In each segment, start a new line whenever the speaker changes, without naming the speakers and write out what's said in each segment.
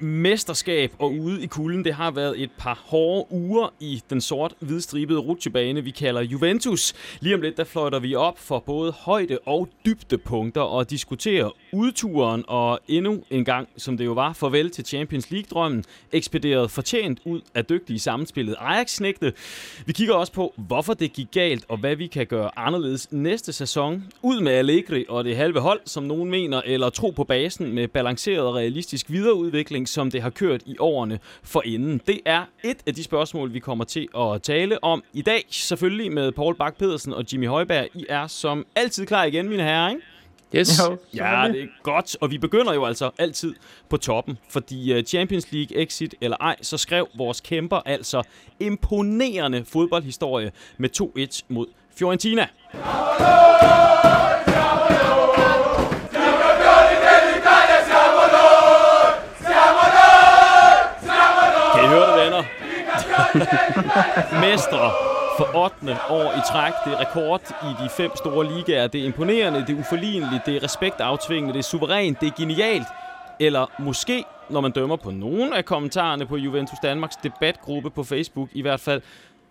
Mesterskab og ude i kulden. Det har været et par hårde uger i den sort-hvidstribede rutsjebane, vi kalder Juventus. Lige om lidt, der fløjter vi op for både højde og dybdepunkter og diskuterer udturen og endnu en gang, som det jo var, farvel til Champions League-drømmen, ekspederet fortjent ud af dygtige sammenspillet Ajax-knægte. Vi kigger også på, hvorfor det gik galt og hvad vi kan gøre anderledes næste sæson. Ud med Allegri og det halve hold, som nogen mener, eller tro på basen med balanceret og realistisk videreudvikling, som det har kørt i årene for inden. Det er et af de spørgsmål, vi kommer til at tale om i dag. Selvfølgelig med Paul Bak pedersen og Jimmy Højberg. I er som altid klar igen, mine herrer, ikke?
Yes.
Jo, ja, det er godt. Og vi begynder jo altså altid på toppen, fordi øh, Champions League exit eller ej, så skrev vores kæmper altså imponerende fodboldhistorie med 2-1 mod Fiorentina. Mestre for 8. år i træk. Det er rekord i de fem store ligaer. Det er imponerende, det er uforligneligt, det er respektaftvingende, det er suverænt, det er genialt. Eller måske, når man dømmer på nogle af kommentarerne på Juventus Danmarks debatgruppe på Facebook i hvert fald,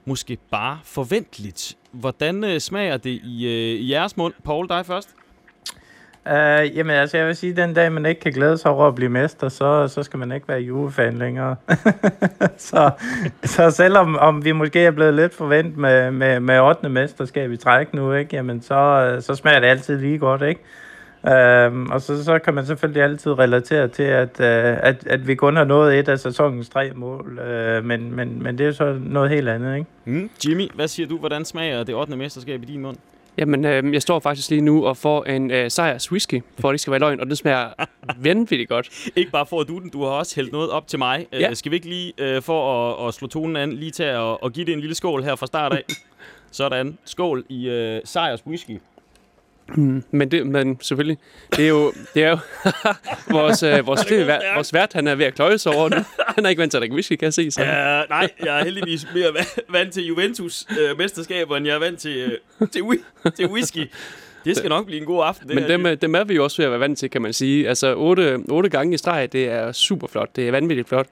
måske bare forventeligt. Hvordan øh, smager det i, øh, i jeres mund? Paul, dig først.
Uh, jamen altså, jeg vil sige, at den dag, man ikke kan glæde sig over at blive mester, så, så skal man ikke være Juve-fan længere. så, så selvom om vi måske er blevet lidt forventet med, med, med 8. mesterskab i træk nu, ikke, jamen så, så smager det altid lige godt, ikke? Uh, og så, så kan man selvfølgelig altid relatere til, at, uh, at, at vi kun har nået et af sæsonens tre mål, uh, men, men, men det er så noget helt andet, ikke?
Mm. Jimmy, hvad siger du? Hvordan smager det 8. mesterskab i din mund?
Jamen, øh, jeg står faktisk lige nu og får en øh, sejrs whisky, for at det skal være løgn, og det smager vanvittigt godt.
Ikke bare får du den, du har også hældt noget op til mig. Ja. Uh, skal vi ikke lige, uh, for at, at slå tonen an, lige tage og, og give det en lille skål her fra start af? Sådan. Skål i uh, sejrs whisky.
Mm, men, det, men selvfølgelig, det er jo, det er jo vores, øh, vores, det vært, vores vært, han er ved at kløje sig over det. Han er ikke vant til at drikke whisky, kan jeg se. Så.
Uh, nej, jeg er heldigvis mere vant til Juventus uh, mesterskaber, end jeg er vant til, uh, til, til whisky. Det skal nok blive en god aften. Det
Men dem, dem er vi jo også ved at være vant til, kan man sige. Altså, otte, otte gange i streg, det er super flot. Det er vanvittigt flot.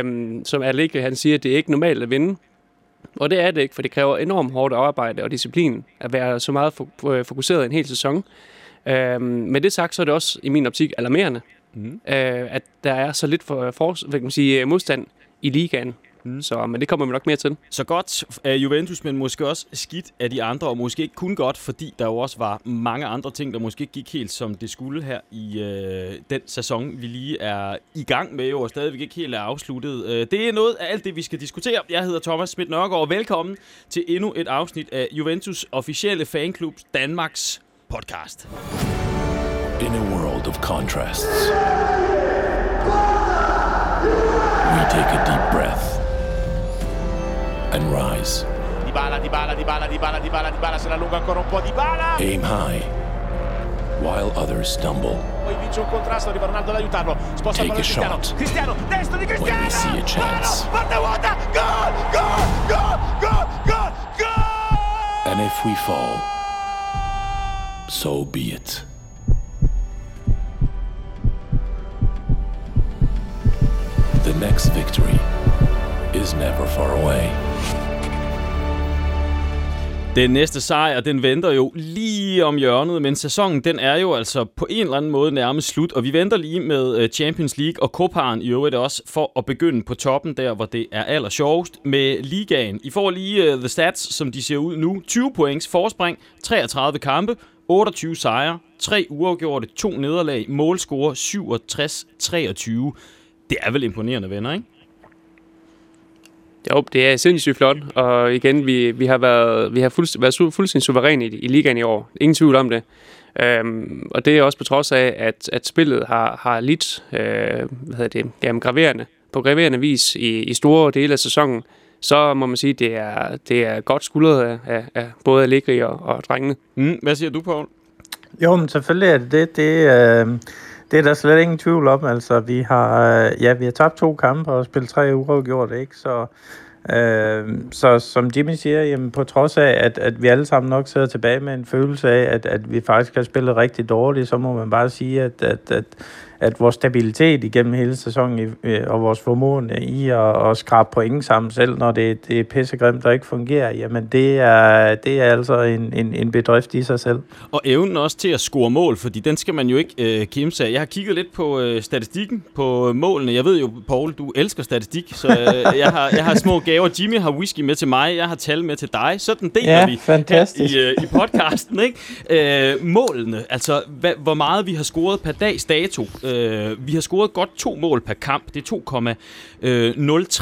Um, som Allegri, han siger, det er ikke normalt at vinde. Og det er det ikke, for det kræver enormt hårdt arbejde og disciplin at være så meget fokuseret en hel sæson. Øhm, med det sagt, så er det også i min optik alarmerende, mm. øh, at der er så lidt for, for hvad kan man sige, modstand i ligaen. Mm. Så, men det kommer vi nok mere til.
Så godt af Juventus, men måske også skidt af de andre, og måske ikke kun godt, fordi der jo også var mange andre ting, der måske ikke gik helt som det skulle her i øh, den sæson, vi lige er i gang med, og stadigvæk ikke helt er afsluttet. Øh, det er noget af alt det, vi skal diskutere. Jeg hedder Thomas Schmidt Nørgaard, og velkommen til endnu et afsnit af Juventus officielle fanklub Danmarks podcast. In a world of contrasts, we take a deep breath and rise. Dybala, Dybala, Dybala, Dybala, Dybala, Dybala, se la allunga ancora un po' Dybala. Aim high, while others stumble. Poi vince un contrasto, arriva Ronaldo ad aiutarlo. Sposta Take a Cristiano. shot. Cristiano, destro di Cristiano. When see a chance. Porta vuota, gol, gol, gol, gol, gol, gol. And if we fall, so be it. The next victory is never far away. Den næste sejr, den venter jo lige om hjørnet, men sæsonen den er jo altså på en eller anden måde nærmest slut, og vi venter lige med øh, Champions League og Coparen i øvrigt også for at begynde på toppen der, hvor det er aller sjovest med ligaen. I får lige uh, The Stats, som de ser ud nu. 20 points forspring, 33 kampe, 28 sejre, 3 uafgjorte, 2 nederlag, målscore 67-23. Det er vel imponerende, venner, ikke?
Jo, det er sindssygt flot, og igen, vi, vi har været, vi har fuldst, været su- fuldstændig suveræne i, i ligaen i år. Ingen tvivl om det. Øhm, og det er også på trods af, at, at spillet har, har lidt øh, hvad hedder det, jamen, graverende, på graverende vis i, i store dele af sæsonen, så må man sige, at det er, det er godt skuldret af, af, af både Allegri og, og drengene.
Mm, hvad siger du, Paul?
Jo, men selvfølgelig er det det. det øh, det er der slet ingen tvivl om. Altså, vi har, øh, ja, vi har tabt to kampe og spillet tre uafgjort, ikke? Så, øh, så som Jimmy siger, jamen, på trods af, at, at vi alle sammen nok sidder tilbage med en følelse af, at, at vi faktisk har spillet rigtig dårligt, så må man bare sige, at, at, at at vores stabilitet igennem hele sæsonen øh, og vores formående i at, at skrabe point sammen selv, når det, det er pissegrimt og ikke fungerer, jamen det er, det er altså en, en, en bedrift i sig selv.
Og evnen også til at score mål, fordi den skal man jo ikke øh, kimse af. Jeg har kigget lidt på øh, statistikken på målene. Jeg ved jo, Paul, du elsker statistik, så øh, jeg, har, jeg har små gaver. Jimmy har whisky med til mig, jeg har tal med til dig. Sådan deler
ja,
vi
fantastisk.
her i, øh, i podcasten. Ikke? Øh, målene, altså hvad, hvor meget vi har scoret per dags dato. Øh, Øh, vi har scoret godt to mål per kamp. Det er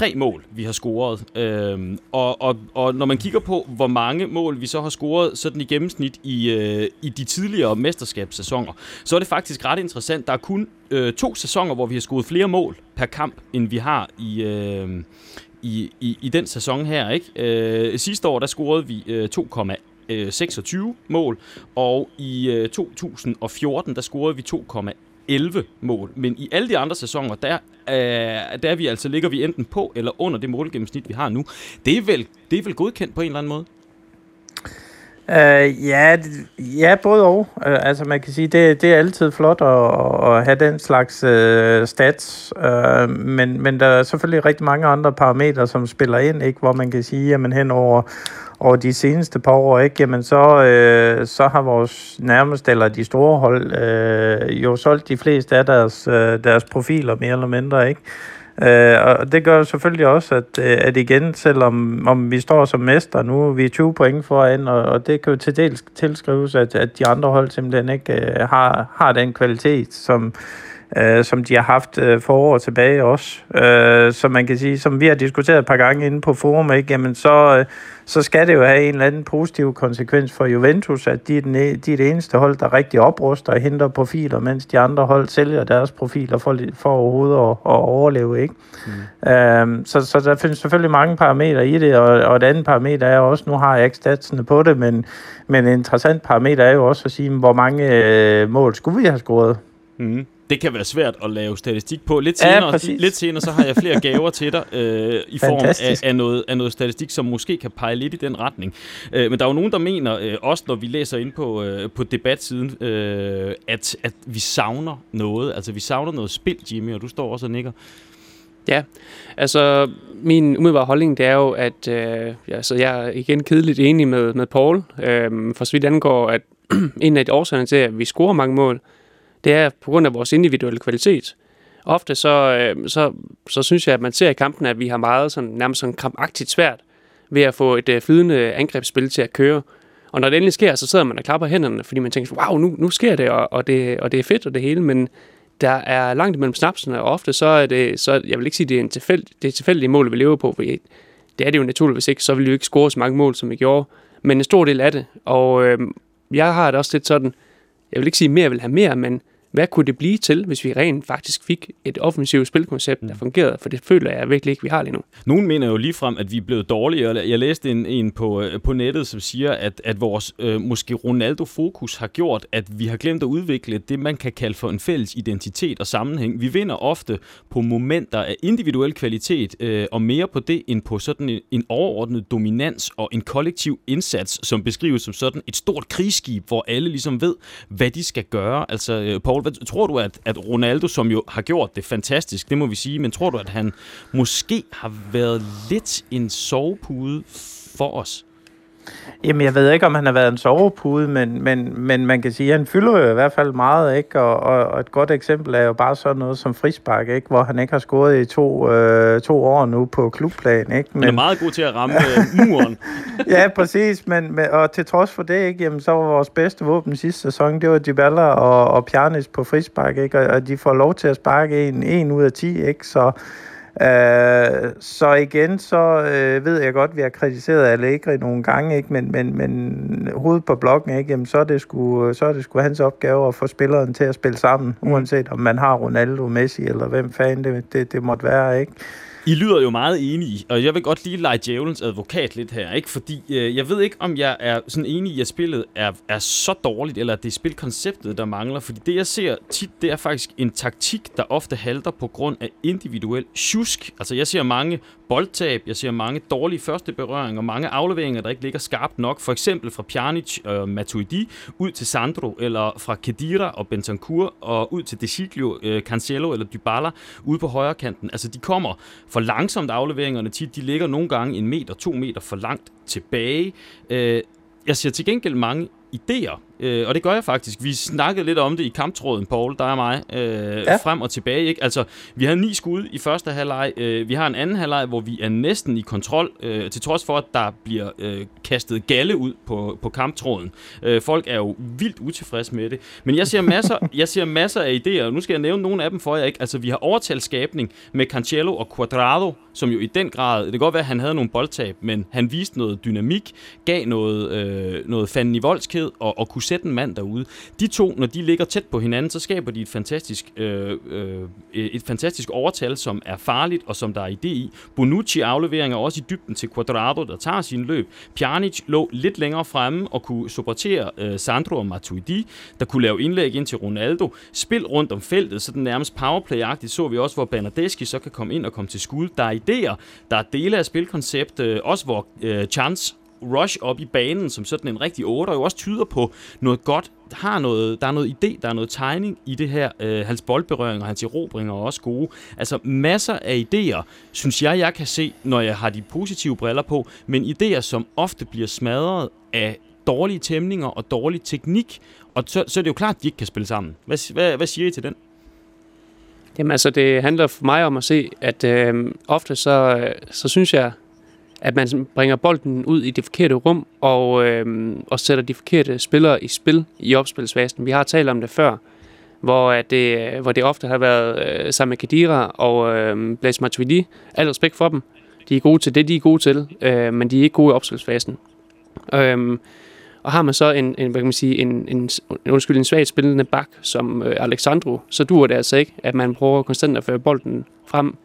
2,03 øh, mål, vi har scoret. Øh, og, og, og når man kigger på, hvor mange mål vi så har scoret sådan i gennemsnit i, øh, i de tidligere mesterskabssæsoner, så er det faktisk ret interessant. Der er kun øh, to sæsoner, hvor vi har scoret flere mål per kamp, end vi har i... Øh, i, i, i den sæson her. Ikke? Øh, sidste år der scorede vi øh, 2,26 øh, mål, og i øh, 2014 der scorede vi 11 mål. Men i alle de andre sæsoner, der, øh, der vi altså, ligger vi enten på eller under det målgennemsnit, vi har nu. Det er vel, det er vel godkendt på en eller anden måde?
Uh, ja, ja, både og. Uh, altså man kan sige, det, det er altid flot at, at have den slags uh, stats, uh, men, men der er selvfølgelig rigtig mange andre parametre, som spiller ind, ikke, hvor man kan sige, at hen over, over de seneste par år, ikke, jamen så, øh, så har vores nærmeste, eller de store hold, øh, jo solgt de fleste af deres, øh, deres profiler, mere eller mindre, ikke? Øh, og det gør selvfølgelig også, at, øh, at igen, selvom om vi står som mester nu, vi er 20 point foran, og, og det kan jo til dels tilskrives, at, at de andre hold simpelthen ikke øh, har, har den kvalitet, som, øh, som de har haft øh, for år tilbage også. Øh, så man kan sige, som vi har diskuteret et par gange inde på forum, ikke, jamen så, øh, så skal det jo have en eller anden positiv konsekvens for Juventus, at de er, den, e, de er det eneste hold, der rigtig opruster og henter profiler, mens de andre hold sælger deres profiler for, for overhovedet at, at overleve. Ikke? Mm. Øhm, så, så der findes selvfølgelig mange parametre i det, og, og et andet parameter er også, nu har jeg ikke statsene på det, men, men en interessant parameter er jo også at sige, hvor mange øh, mål skulle vi have scoret?
Mm det kan være svært at lave statistik på. Lidt senere,
ja,
lidt senere så har jeg flere gaver til dig øh, i form af, af, noget, af noget statistik, som måske kan pege lidt i den retning. Øh, men der er jo nogen, der mener, øh, også når vi læser ind på, øh, på debatsiden, øh, at, at vi savner noget. Altså vi savner noget spil, Jimmy, og du står også og nikker.
Ja, altså min umiddelbare holdning det er jo, at øh, altså, jeg er igen kedeligt enig med, med Paul. Øh, for så vidt angår, at en af de årsagerne til, at vi scorer mange mål, det er på grund af vores individuelle kvalitet. Ofte så, øh, så, så synes jeg, at man ser i kampen, at vi har meget sådan, nærmest sådan krampagtigt svært ved at få et øh, flydende angrebsspil til at køre. Og når det endelig sker, så sidder man og klapper hænderne, fordi man tænker, wow, nu, nu sker det og, og det, og det er fedt og det hele, men der er langt imellem snapsene, og ofte så er det, så jeg vil ikke sige, det er, en tilfæld, det er tilfældige mål, vi lever på, for det er det jo naturligvis ikke, så vil vi jo ikke score så mange mål, som vi gjorde, men en stor del af det, og øh, jeg har det også lidt sådan, jeg vil ikke sige, mere, mere vil have mere, men hvad kunne det blive til, hvis vi rent faktisk fik et offensivt spilkoncept, der mm. fungerede? For det føler jeg virkelig ikke, vi har lige nu.
Nogen mener jo ligefrem, at vi er blevet dårlige. Jeg læste en, en på, øh, på nettet, som siger, at, at vores øh, måske Ronaldo-fokus har gjort, at vi har glemt at udvikle det, man kan kalde for en fælles identitet og sammenhæng. Vi vinder ofte på momenter af individuel kvalitet, øh, og mere på det, end på sådan en, en overordnet dominans og en kollektiv indsats, som beskrives som sådan et stort krigsskib, hvor alle ligesom ved, hvad de skal gøre. Altså, øh, Paul, hvad, tror du, at, at Ronaldo, som jo har gjort det fantastisk, det må vi sige, men tror du, at han måske har været lidt en sovepude for os?
Jamen, jeg ved ikke, om han har været en sovepude, men, men, men man kan sige, at han fylder jo i hvert fald meget, ikke? Og, og, og et godt eksempel er jo bare sådan noget som frispark, ikke? Hvor han ikke har scoret i to, øh, to år nu på klubplan, ikke?
Men, han er meget god til at ramme øh, muren.
ja, præcis, men, men, og til trods for det, ikke? Jamen, så var vores bedste våben sidste sæson, det var Dybala og, og Pjanis på frispark, ikke? Og, og de får lov til at sparke en, en ud af 10, ikke? Så Øh, så igen, så øh, ved jeg godt, at vi har kritiseret Allegri nogle gange, ikke? Men, men, men hovedet på blokken, ikke? Jamen, så, er det sgu, så er det sgu hans opgave at få spilleren til at spille sammen, mm. uanset om man har Ronaldo, Messi eller hvem fanden det, det, det måtte være. Ikke?
I lyder jo meget enige, og jeg vil godt lige lege djævelens advokat lidt her, ikke? Fordi øh, jeg ved ikke, om jeg er sådan enig i, at spillet er, er så dårligt, eller at det er spilkonceptet, der mangler. Fordi det, jeg ser tit, det er faktisk en taktik, der ofte halter på grund af individuel tjusk. Altså, jeg ser mange boldtab, jeg ser mange dårlige første berøringer, mange afleveringer, der ikke ligger skarpt nok. For eksempel fra Pjanic og Matuidi ud til Sandro, eller fra Kedira og Bentancur og ud til Desiglio, øh, Cancelo eller Dybala ude på højre kanten. Altså, de kommer for langsomt afleveringerne tit. De ligger nogle gange en meter, to meter for langt tilbage. Øh, jeg ser til gengæld mange idéer Øh, og det gør jeg faktisk. Vi snakkede lidt om det i kamptråden, Paul, der er mig, øh, ja. frem og tilbage. Ikke? Altså, vi har ni skud i første halvleg. Øh, vi har en anden halvleg, hvor vi er næsten i kontrol, øh, til trods for, at der bliver øh, kastet galle ud på, på kamptråden. Øh, folk er jo vildt utilfredse med det. Men jeg ser masser, jeg ser masser af idéer, og nu skal jeg nævne nogle af dem for jer. Ikke? Altså, vi har overtalsskabning med Cancelo og Quadrado, som jo i den grad, det kan godt være, at han havde nogle boldtab, men han viste noget dynamik, gav noget, øh, noget fanden i voldsked og, og kunne sætte en mand derude. De to, når de ligger tæt på hinanden, så skaber de et fantastisk, øh, øh, et fantastisk overtal, som er farligt og som der er idé i. Bonucci afleveringer også i dybden til Quadrado, der tager sin løb. Pjanic lå lidt længere fremme og kunne supportere øh, Sandro og Matuidi, der kunne lave indlæg ind til Ronaldo. Spil rundt om feltet, så den nærmest powerplay-agtigt så vi også, hvor Bernardeschi så kan komme ind og komme til skud. Der er idéer, der er dele af spilkoncept, øh, også hvor øh, Chance rush op i banen, som sådan en rigtig 8, og jo også tyder på noget godt. Der, har noget, der er noget idé, der er noget tegning i det her. Øh, hans boldberøring og hans erobringer er også gode. Altså masser af idéer, synes jeg, jeg kan se, når jeg har de positive briller på, men idéer, som ofte bliver smadret af dårlige tæmninger og dårlig teknik, og så, så er det jo klart, at de ikke kan spille sammen. Hvad, hvad, hvad siger I til den?
Jamen altså, det handler for mig om at se, at øh, ofte så, øh, så synes jeg, at man bringer bolden ud i det forkerte rum og, øh, og sætter de forkerte spillere i spil i opspilsfasen. Vi har talt om det før, hvor det, hvor det ofte har været øh, sammen med Kadira og øh, Blaise Matuidi. Al respekt for dem. De er gode til det, de er gode til, øh, men de er ikke gode i opspilsfasen. Øh, og har man så en, en, hvad kan man sige, en, en, undskyld, en svagt spillende bak som øh, Alexandro, så dur det altså ikke, at man prøver konstant at føre bolden frem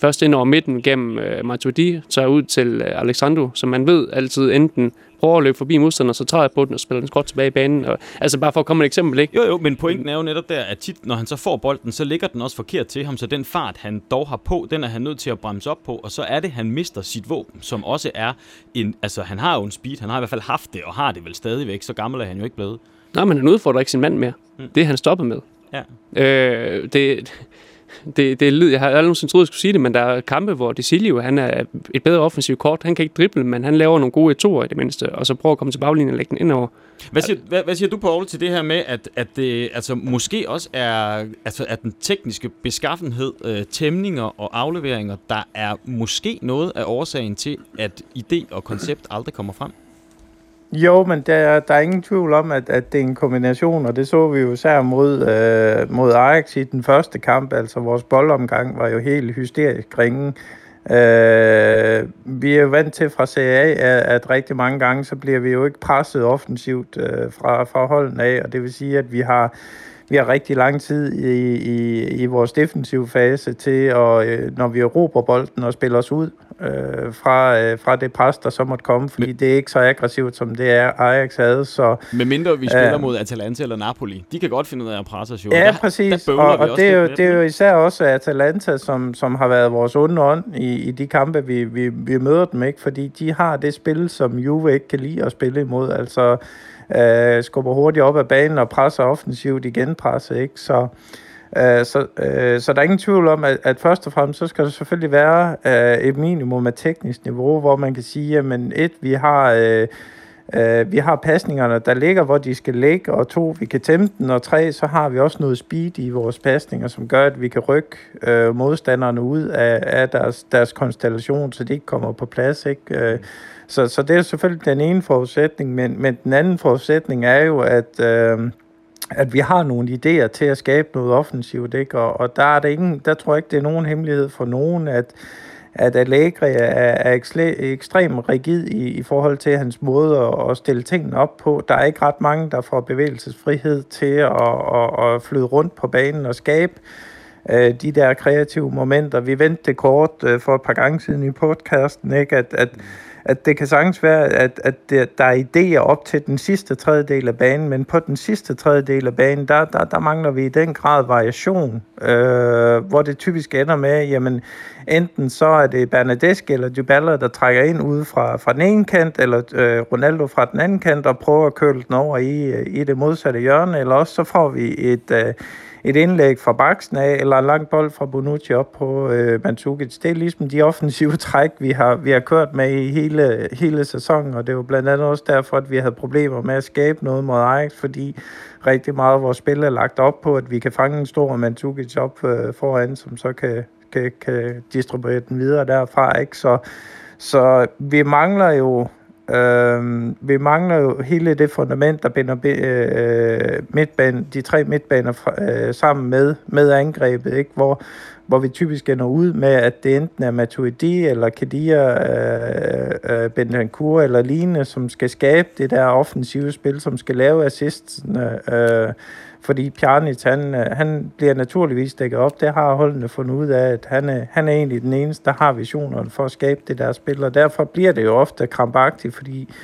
først ind over midten gennem øh, Matuidi, så ud til øh, Alexandro, som man ved altid enten prøver at løbe forbi modstanderen, så træder på den og spiller den godt tilbage i banen. Og, altså bare for at komme et eksempel, ikke?
Jo, jo, men pointen er jo netop der, at tit, når han så får bolden, så ligger den også forkert til ham, så den fart, han dog har på, den er han nødt til at bremse op på, og så er det, han mister sit våben, som også er en, altså han har jo en speed, han har i hvert fald haft det, og har det vel stadigvæk, så gammel er han jo ikke blevet.
Nej, men han udfordrer ikke sin mand mere. Mm. Det er han stoppet med.
Ja.
Øh, det, det, det lyd, jeg har aldrig nogensinde troet, jeg skulle sige det, men der er kampe, hvor Desilio, han er et bedre offensivt kort. Han kan ikke drible, men han laver nogle gode toer i det mindste, og så prøver at komme til baglinjen og lægge den indover.
Hvad siger, hvad, hvad siger du, Poul, til det her med, at, at det altså, måske også er altså, at den tekniske beskaffenhed, øh, tæmninger og afleveringer, der er måske noget af årsagen til, at idé og koncept aldrig kommer frem?
Jo, men der, der er ingen tvivl om, at, at det er en kombination, og det så vi jo især mod, øh, mod Ajax i den første kamp. Altså vores boldomgang var jo helt hysterisk ringe. Øh, vi er jo vant til fra CA, at, at rigtig mange gange, så bliver vi jo ikke presset offensivt øh, fra, fra holden af, og det vil sige, at vi har vi har rigtig lang tid i, i, i vores defensive fase til, at, øh, når vi råber bolden og spiller os ud øh, fra, øh, fra det pres, der så måtte komme, fordi Men, det er ikke så aggressivt, som det er Ajax havde. Så,
Med mindre vi spiller øh, mod Atalanta eller Napoli. De kan godt finde ud af at presse os jo.
Ja, der, præcis. Der og, og det, er jo, det er jo især også Atalanta, som, som har været vores onde ånd i, i de kampe, vi, vi, vi møder dem, ikke? fordi de har det spil, som Juve ikke kan lide at spille imod. Altså øh, skubber hurtigt op ad banen og presser offensivt igen presset, ikke? Så, øh, så, øh, så der er ingen tvivl om, at, at først og fremmest, så skal der selvfølgelig være øh, et minimum af teknisk niveau, hvor man kan sige, at et, vi har... Øh, øh, vi har pasningerne, der ligger, hvor de skal ligge, og to, vi kan tæmme den, og tre, så har vi også noget speed i vores pasninger, som gør, at vi kan rykke øh, modstanderne ud af, af deres, deres konstellation, så de ikke kommer på plads. Ikke? Øh, så, så det er selvfølgelig den ene forudsætning, men, men den anden forudsætning er jo, at, øh, at vi har nogle idéer til at skabe noget offensivt, ikke? Og, og der, er det ingen, der tror jeg ikke, det er nogen hemmelighed for nogen, at, at Allegri er, er ekstremt rigid i, i forhold til hans måde at, at stille tingene op på. Der er ikke ret mange, der får bevægelsesfrihed til at, at, at flyde rundt på banen og skabe øh, de der kreative momenter. Vi vendte det kort øh, for et par gange siden i podcasten, ikke? At, at, at det kan sagtens være, at, at der er idéer op til den sidste tredjedel af banen, men på den sidste tredjedel af banen, der, der, der mangler vi i den grad variation, øh, hvor det typisk ender med, jamen enten så er det Bernadeschi eller Dybala, der trækker ind ude fra, fra den ene kant, eller øh, Ronaldo fra den anden kant, og prøver at køle den over i, øh, i det modsatte hjørne, eller også så får vi et... Øh, et indlæg fra baksen af, eller en lang bold fra Bonucci op på øh, Mandzukic. Det er ligesom de offensive træk, vi har, vi har kørt med i hele, hele sæsonen, og det var blandt andet også derfor, at vi havde problemer med at skabe noget mod Ajax, fordi rigtig meget af vores spil er lagt op på, at vi kan fange en stor Mandzukic op øh, foran, som så kan, kan, kan distribuere den videre derfra. Ikke? Så, så vi mangler jo Øh, vi mangler jo hele det fundament, der binder øh, øh midtbanen, de tre midtbaner øh, sammen med, med angrebet, ikke? Hvor, hvor vi typisk ender ud med, at det enten er Matuidi eller Kadia, øh, øh, Bentancur eller lignende, som skal skabe det der offensive spil, som skal lave assistene. Øh, øh fordi Pjanic, han, øh, han bliver naturligvis dækket op. Det har holdene fundet ud af, at han er, han er egentlig den eneste, der har visionerne for at skabe det der spil, og derfor bliver det jo ofte krampagtigt, fordi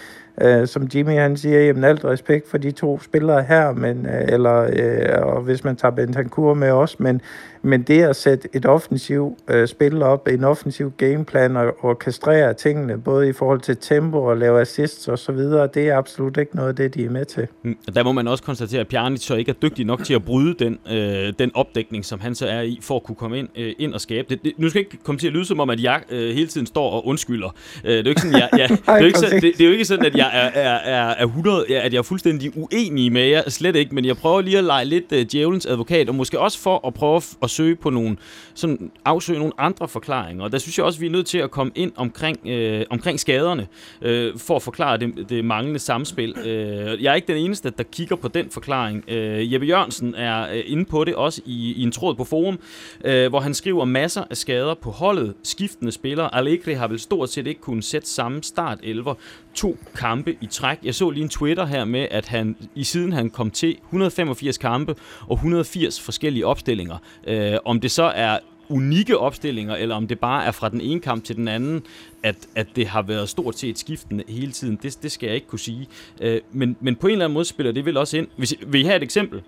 øh, som Jimmy han siger, jamen alt respekt for de to spillere her, men, øh, eller, øh, og hvis man tager Bentancur med os, men, men det at sætte et offensivt øh, spil op, en offensiv gameplan og, og kastrere tingene, både i forhold til tempo og lave assists og så videre, det er absolut ikke noget af det, de er med til.
Mm, der må man også konstatere, at Pjanic så ikke er dygtig nok til at bryde den, øh, den opdækning, som han så er i, for at kunne komme ind, øh, ind og skabe det. det. Nu skal ikke komme til at lyde som om, at jeg øh, hele tiden står og undskylder. Øh, det er jo ikke sådan, jeg, jeg, det, er jo ikke sådan, det, det er jo ikke sådan, at jeg er, er, er, er 100, at jeg er fuldstændig uenig med jer, slet ikke, men jeg prøver lige at lege lidt øh, djævelens advokat, og måske også for at prøve at søge på nogle, sådan, afsøge nogle andre forklaringer. Og der synes jeg også, vi er nødt til at komme ind omkring, øh, omkring skaderne, øh, for at forklare det, det manglende samspil. Øh, jeg er ikke den eneste, der kigger på den forklaring. Øh, Jeppe Jørgensen er øh, inde på det også i, i en tråd på forum, øh, hvor han skriver masser af skader på holdet. Skiftende spillere. Allegri har vel stort set ikke kunnet sætte samme start 11 to kampe i træk. Jeg så lige en Twitter her med, at han i siden han kom til 185 kampe og 180 forskellige opstillinger. Øh, om det så er unikke opstillinger, eller om det bare er fra den ene kamp til den anden, at, at det har været stort set skiftende hele tiden, det, det skal jeg ikke kunne sige. Øh, men, men på en eller anden måde spiller det vel også ind. Hvis, vil I have et eksempel?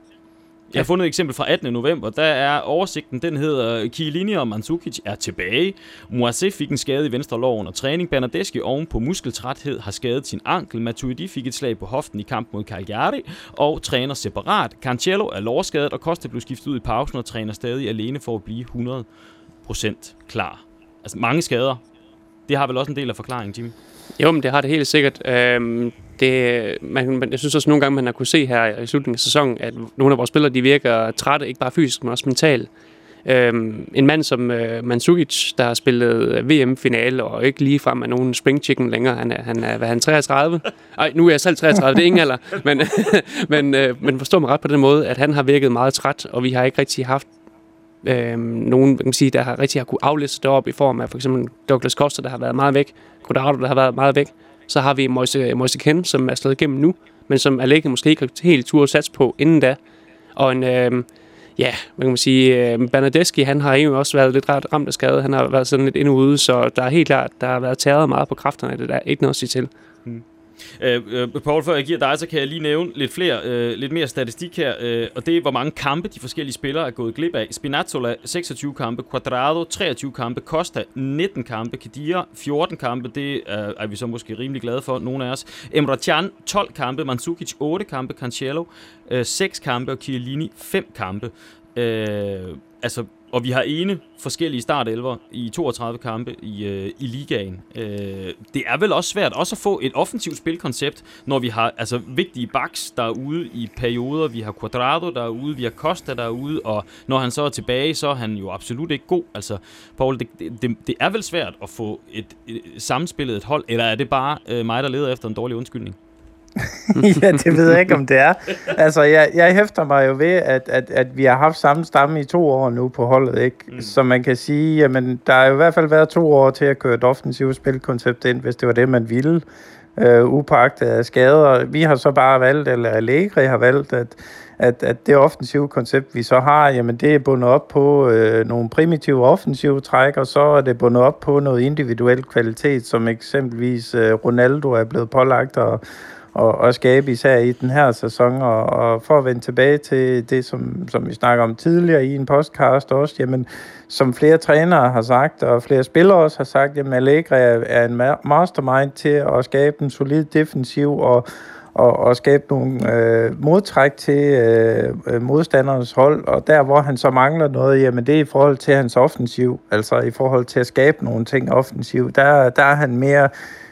Jeg har fundet et eksempel fra 18. november. Der er oversigten, den hedder øh, Chiellini og Mandzukic er tilbage. Moise fik en skade i venstre lår under træning. Bernardeschi oven på muskeltræthed har skadet sin ankel. Matuidi fik et slag på hoften i kamp mod Cagliari og træner separat. Cancelo er lårskadet, og Costa blev skiftet ud i pausen og træner stadig alene for at blive 100% klar. Altså mange skader. Det har vel også en del af forklaringen, Jimmy?
Jo, men det har det helt sikkert. Øhm, det, man, jeg synes også nogle gange, man har kunne se her i slutningen af sæsonen, at nogle af vores spillere de virker trætte, ikke bare fysisk, men også mentalt. Øhm, en mand som øh, Mandzukic, der har spillet øh, VM-finale og ikke lige frem af nogen spring chicken længere. Han er, han er, hvad er han, 33? Nej, nu er jeg selv 33, det er ingen alder. Men, men, øh, men forstår mig ret på den måde, at han har virket meget træt, og vi har ikke rigtig haft øh, nogen, kan man sige, der har rigtig har kunne aflæse det op i form af for eksempel Douglas Costa, der har været meget væk, Codaro, der har været meget væk. Så har vi Moise, Moise Ken, som er slået igennem nu, men som Allegri måske ikke helt tur sats på inden da. Og en, øh, ja, hvad kan man sige, øh, Bernadeschi, han har jo også været lidt ret ramt af skade. Han har været sådan lidt inde ude, så der er helt klart, der har været tæret meget på kræfterne det der. Ikke noget at sige til.
Øh, øh, Paul, før jeg giver dig, så kan jeg lige nævne lidt, flere, øh, lidt mere statistik her, øh, og det er, hvor mange kampe de forskellige spillere er gået glip af. Spinazzola 26 kampe, Quadrado 23 kampe, Costa 19 kampe, Kedira 14 kampe, det er, er vi så måske rimelig glade for, nogle af os. Emre Can 12 kampe, Mandzukic 8 kampe, Cancelo øh, 6 kampe. Og Chiellini 5 kampe. Øh, altså, og vi har ene forskellige startelver i 32 kampe i, øh, i ligaen. Øh, det er vel også svært også at få et offensivt spilkoncept, når vi har altså vigtige backs, der er ude i perioder. Vi har Quadrado, der er ude, vi har Costa, der er ude, og når han så er tilbage, så er han jo absolut ikke god. Altså, Paul, det, det, det er vel svært at få et, et sammenspillet et hold, eller er det bare øh, mig, der leder efter en dårlig undskyldning?
ja, det ved jeg ikke, om det er. Altså, jeg, jeg hæfter mig jo ved, at, at, at vi har haft samme stamme i to år nu på holdet, ikke? Mm. Så man kan sige, jamen, der har jo i hvert fald været to år til at køre et offensivt spilkoncept ind, hvis det var det, man ville. øh, upagtet af skader. Vi har så bare valgt, eller Allegri har valgt, at, at, at det offensive koncept, vi så har, jamen det er bundet op på øh, nogle primitive offensive træk, og så er det bundet op på noget individuel kvalitet, som eksempelvis øh, Ronaldo er blevet pålagt og og, og skabe især i den her sæson. Og, og for at vende tilbage til det, som, som vi snakker om tidligere i en podcast også, jamen, som flere trænere har sagt, og flere spillere også har sagt, jamen Allegri er, er en mastermind til at skabe en solid defensiv og, og, og skabe nogle øh, modtræk til øh, øh, modstandernes hold, og der hvor han så mangler noget, jamen det er i forhold til hans offensiv, altså i forhold til at skabe nogle ting offensiv, der, der er han mere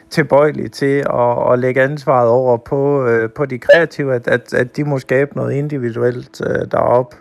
tilbøjelig til at, at lægge ansvaret over på, øh, på de kreative, at, at, at de må skabe noget individuelt øh, derop.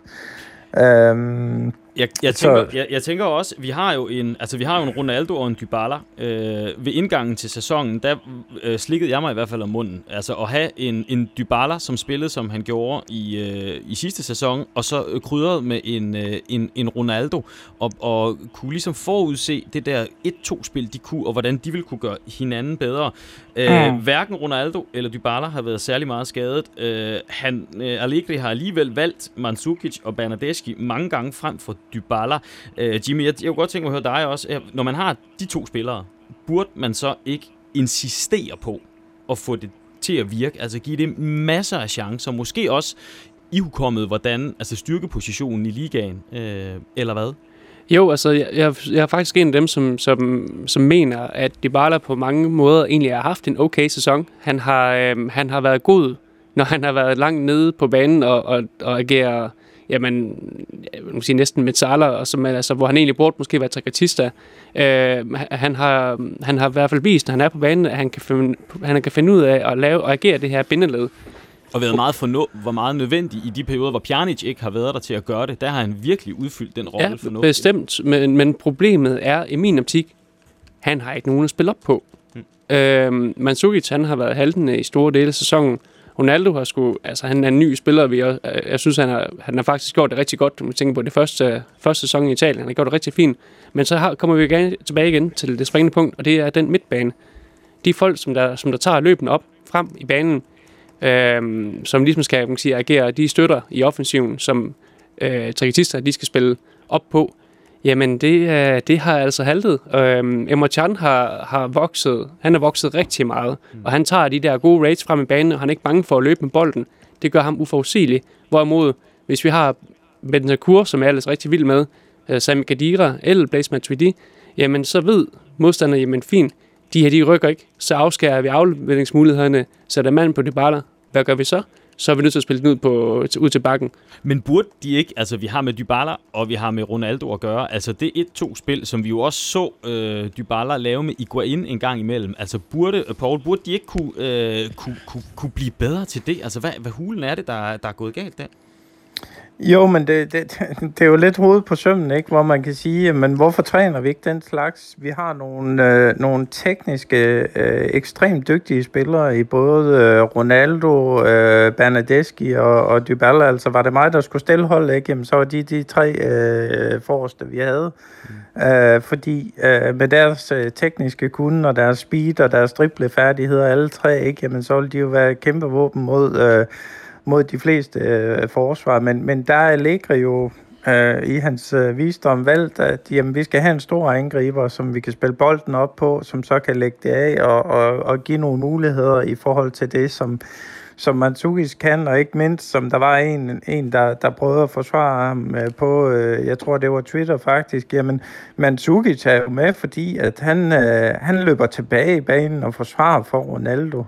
Øhm, jeg, jeg, tænker, jeg, jeg tænker også, vi har jo en, altså vi har jo en Ronaldo og en Dybala. Øh, ved indgangen til sæsonen, der øh, slikkede jeg mig i hvert fald om munden. Altså at have en, en Dybala, som spillede, som han gjorde i, øh, i sidste sæson, og så øh, krydret med en, øh, en, en Ronaldo, og, og kunne ligesom forudse det der 1-2-spil, de kunne, og hvordan de ville kunne gøre hinanden bedre. Øh, mm. Hverken Ronaldo eller Dybala har været særlig meget skadet. Øh, han, øh, Allegri har alligevel valgt Mandzukic og Bernadeschi mange gange frem for Dybala. Øh, Jimmy, jeg, jeg kunne godt tænke mig at høre dig også. Øh, når man har de to spillere, burde man så ikke insistere på at få det til at virke? Altså give det masser af chancer, måske også i hvordan altså styrkepositionen i ligaen, øh, eller hvad?
Jo, altså jeg, jeg, jeg er faktisk en af dem, som, som, som mener, at Dybala på mange måder egentlig har haft en okay sæson. Han har, øh, han har været god, når han har været langt nede på banen og, og, og agerer jamen, jeg vil sige næsten Metzala, og som, altså, hvor han egentlig burde måske være Tricatista. Øh, han, har, han har i hvert fald vist, når han er på banen, at han kan, finde, han kan finde ud af at lave og agere det her bindeled.
Og været meget fornu- var meget nødvendig i de perioder, hvor Pjanic ikke har været der til at gøre det. Der har han virkelig udfyldt den rolle
ja, fornuftigt. bestemt. Men, men problemet er, i min optik, han har ikke nogen at spille op på. Hmm. Øh, Mandzukic, han har været haltende i store dele af sæsonen. Ronaldo har sgu, altså han er en ny spiller, vi også, jeg synes, han har, han har faktisk gjort det rigtig godt, når vi tænker på det første, første sæson i Italien. Han har gjort det rigtig fint. Men så har, kommer vi igen, tilbage igen til det springende punkt, og det er den midtbane. De folk, som der, som der tager løbende op frem i banen, øh, som ligesom skal kan man sige, agere de støtter i offensiven, som øh, triketister, de skal spille op på, Jamen, det, øh, det har altså haltet. Øhm, Emma Chan har, har vokset, han har vokset rigtig meget, mm. og han tager de der gode rates frem i banen, og han er ikke bange for at løbe med bolden. Det gør ham uforudsigelig. Hvorimod, hvis vi har Bentancur, som er ellers rigtig vild med, øh, Sami Kadira eller Blaise Matuidi, jamen så ved modstanderne, jamen fint, de her de rykker ikke, så afskærer vi afleveringsmulighederne, sætter mand på det baller. Hvad gør vi så? Så er vi nødt til at spille den ud, på, ud til bakken.
Men burde de ikke, altså vi har med Dybala, og vi har med Ronaldo at gøre, altså det 1-2-spil, som vi jo også så øh, Dybala lave med Iguain en gang imellem, altså burde, øh, Paul, burde de ikke kunne, øh, kunne, kunne, kunne blive bedre til det? Altså hvad, hvad hulen er det, der, der er gået galt der?
Jo, men det, det, det er jo lidt hoved på sømmen, ikke? hvor man kan sige, men hvorfor træner vi ikke den slags? Vi har nogle, øh, nogle tekniske, øh, ekstremt dygtige spillere i både øh, Ronaldo, øh, Bernadeschi og, og Dybala. Altså var det mig, der skulle stille hold, ikke? Jamen, så var de de tre øh, forreste, vi havde. Mm. Øh, fordi øh, med deres øh, tekniske kunde og deres speed og deres driblefærdigheder, alle tre, ikke? Jamen, så ville de jo være kæmpe våben mod... Øh, mod de fleste øh, forsvar, men, men der er jo øh, i hans øh, visdom valgt, at jamen, vi skal have en stor angriber, som vi kan spille bolden op på, som så kan lægge det af og, og, og give nogle muligheder i forhold til det, som, som Mandzukic kan, og ikke mindst, som der var en, en der, der prøvede at forsvare ham øh, på, øh, jeg tror det var Twitter faktisk, jamen Mandzukic er jo med, fordi at han, øh, han løber tilbage i banen og forsvarer for Ronaldo.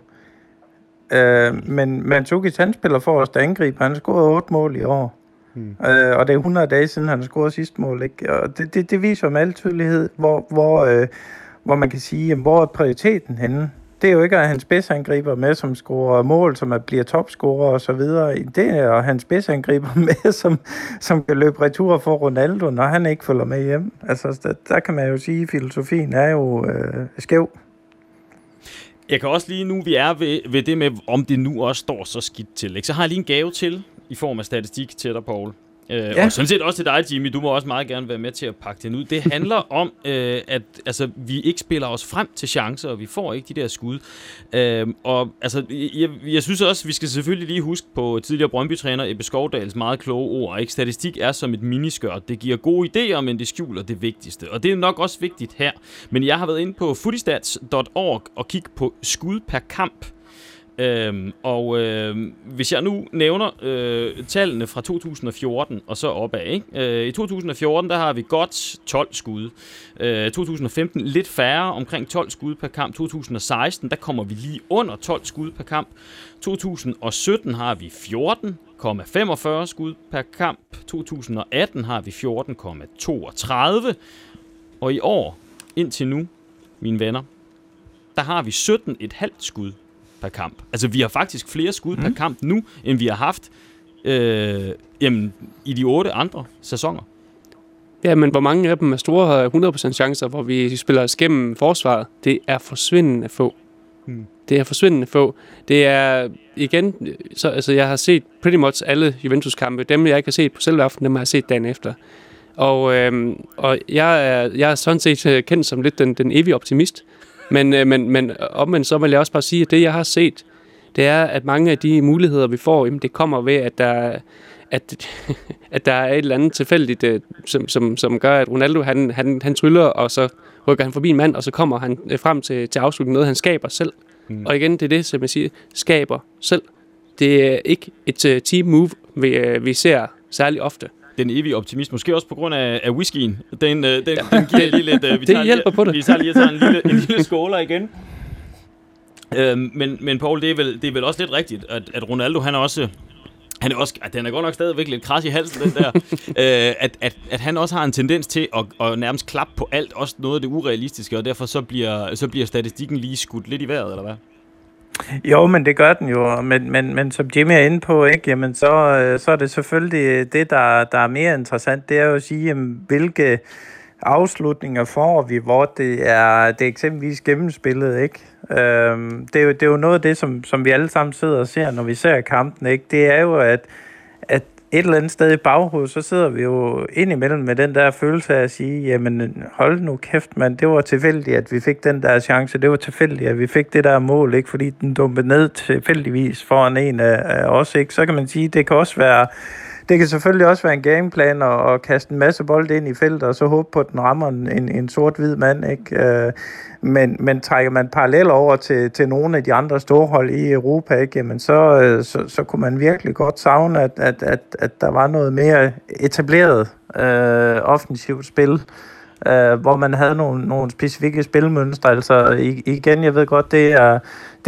Øh, men Mandzukic, han spiller for os, der angriber. Han har scoret 8 mål i år. Hmm. Øh, og det er 100 dage siden, han har scoret sidste mål. Ikke? Og det, det, det viser med al tydelighed, hvor, hvor, øh, hvor man kan sige, jamen, hvor er prioriteten henne? Det er jo ikke at hans spidsangriber med, som scorer mål, som er, bliver topscorer og så videre. Det er at hans spidsangriber med, som, som kan løbe retur for Ronaldo, når han ikke følger med hjem. Altså, der, der kan man jo sige, at filosofien er jo øh, skæv.
Jeg kan også lige nu, vi er ved, ved det med, om det nu også står så skidt til. Ikke? Så har jeg lige en gave til i form af statistik til dig, Paul. Øh, ja. Og sådan set også til dig, Jimmy. Du må også meget gerne være med til at pakke den ud. Det handler om, øh, at altså, vi ikke spiller os frem til chancer, og vi får ikke de der skud. Øh, og altså, jeg, jeg synes også, vi skal selvfølgelig lige huske på tidligere Brøndby-træner Ebbe Skovdals meget kloge ord. Ikke? Statistik er som et miniskørt. Det giver gode idéer, men det skjuler det vigtigste. Og det er nok også vigtigt her. Men jeg har været inde på foodystats.org og kigge på skud per kamp Øhm, og øh, hvis jeg nu nævner øh, tallene fra 2014 og så opad, ikke? Øh, i 2014 der har vi godt 12 skud. Øh, 2015 lidt færre, omkring 12 skud per kamp. 2016 der kommer vi lige under 12 skud per kamp. 2017 har vi 14,45 skud per kamp. 2018 har vi 14,32. Og i år, indtil nu, mine venner, der har vi 17,5 skud per kamp. Altså, vi har faktisk flere skud mm. per kamp nu, end vi har haft øh, jamen, i de otte andre sæsoner.
Ja, men hvor mange af dem er store 100% chancer, hvor vi spiller os gennem forsvaret? Det er forsvindende få. Hmm. Det er forsvindende få. Det er igen, så, altså jeg har set pretty much alle Juventus-kampe. Dem, jeg ikke har set på selve aften, dem har jeg set dagen efter. Og, øhm, og jeg, er, jeg er sådan set øh, kendt som lidt den, den evige optimist. Men, øh, men, men omvendt så vil jeg også bare sige, at det, jeg har set, det er, at mange af de muligheder, vi får, jamen, det kommer ved, at der, at, at der er et eller andet tilfældigt, øh, som, som, som gør, at Ronaldo han, han, han tryller, og så rykker han forbi en mand, og så kommer han øh, frem til, til afslutning noget, han skaber selv. Mm. Og igen, det er det, som jeg siger, skaber selv. Det er ikke et uh, team move, vi, vi ser særlig ofte
den evige optimist. Måske også på grund af, af whiskyen. Den, øh, den, den giver lige lidt...
Øh, vi det hjælper lige, på det.
Vi tager lige tager en lille, en lille skåler igen. Øhm, men, men Paul, det er, vel, det er vel også lidt rigtigt, at, at Ronaldo, han er også... Han er også, at den er godt nok stadigvæk lidt kras i halsen, den der. øh, at, at, at han også har en tendens til at, at nærmest klappe på alt, også noget af det urealistiske, og derfor så bliver, så bliver statistikken lige skudt lidt i vejret, eller hvad?
Jo, men det gør den jo, men, men, men som Jimmy er inde på, ikke, jamen så, øh, så er det selvfølgelig det, der, der er mere interessant, det er jo at sige, jamen, hvilke afslutninger får vi, hvor det er, det er eksempelvis gennemspillet, ikke? Øhm, det, er jo, det er jo noget af det, som, som vi alle sammen sidder og ser, når vi ser kampen, ikke? Det er jo, at, at et eller andet sted i baghovedet, så sidder vi jo indimellem med den der følelse af at sige, jamen hold nu kæft, mand, det var tilfældigt, at vi fik den der chance, det var tilfældigt, at vi fik det der mål, ikke fordi den dumpede ned tilfældigvis foran en af, os, ikke? Så kan man sige, det kan også være, det kan selvfølgelig også være en gameplan at, at kaste en masse bold ind i feltet, og så håbe på, at den rammer en, en sort-hvid mand, ikke? Øh, men, men trækker man parallel over til, til nogle af de andre store hold i Europa, ikke, jamen så, øh, så, så kunne man virkelig godt savne, at, at, at, at der var noget mere etableret øh, offensivt spil øh, hvor man havde nogle, nogle specifikke spilmønstre. Altså igen, jeg ved godt, det er,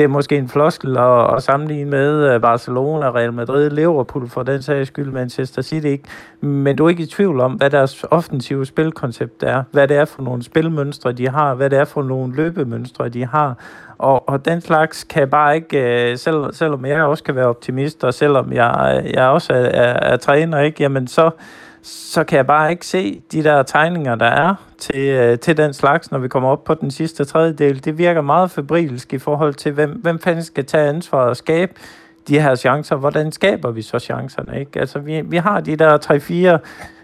det er måske en floskel at, at sammenligne med øh, Barcelona, Real Madrid, Liverpool for den sags skyld, Manchester City ikke. Men du er ikke i tvivl om, hvad deres offensive spilkoncept er, hvad det er for nogle spilmønstre, de har, hvad det er for nogle løbemønstre, de har. Og, og den slags kan bare ikke, øh, selv, selvom jeg også kan være optimist, og selvom jeg, jeg også er, er, er træner, ikke, jamen så, så kan jeg bare ikke se de der tegninger, der er til, øh, til den slags, når vi kommer op på den sidste tredjedel. Det virker meget febrilsk i forhold til, hvem, hvem fanden skal tage ansvaret og skabe de her chancer. Hvordan skaber vi så chancerne? Ikke? Altså, vi, vi har de der 3-4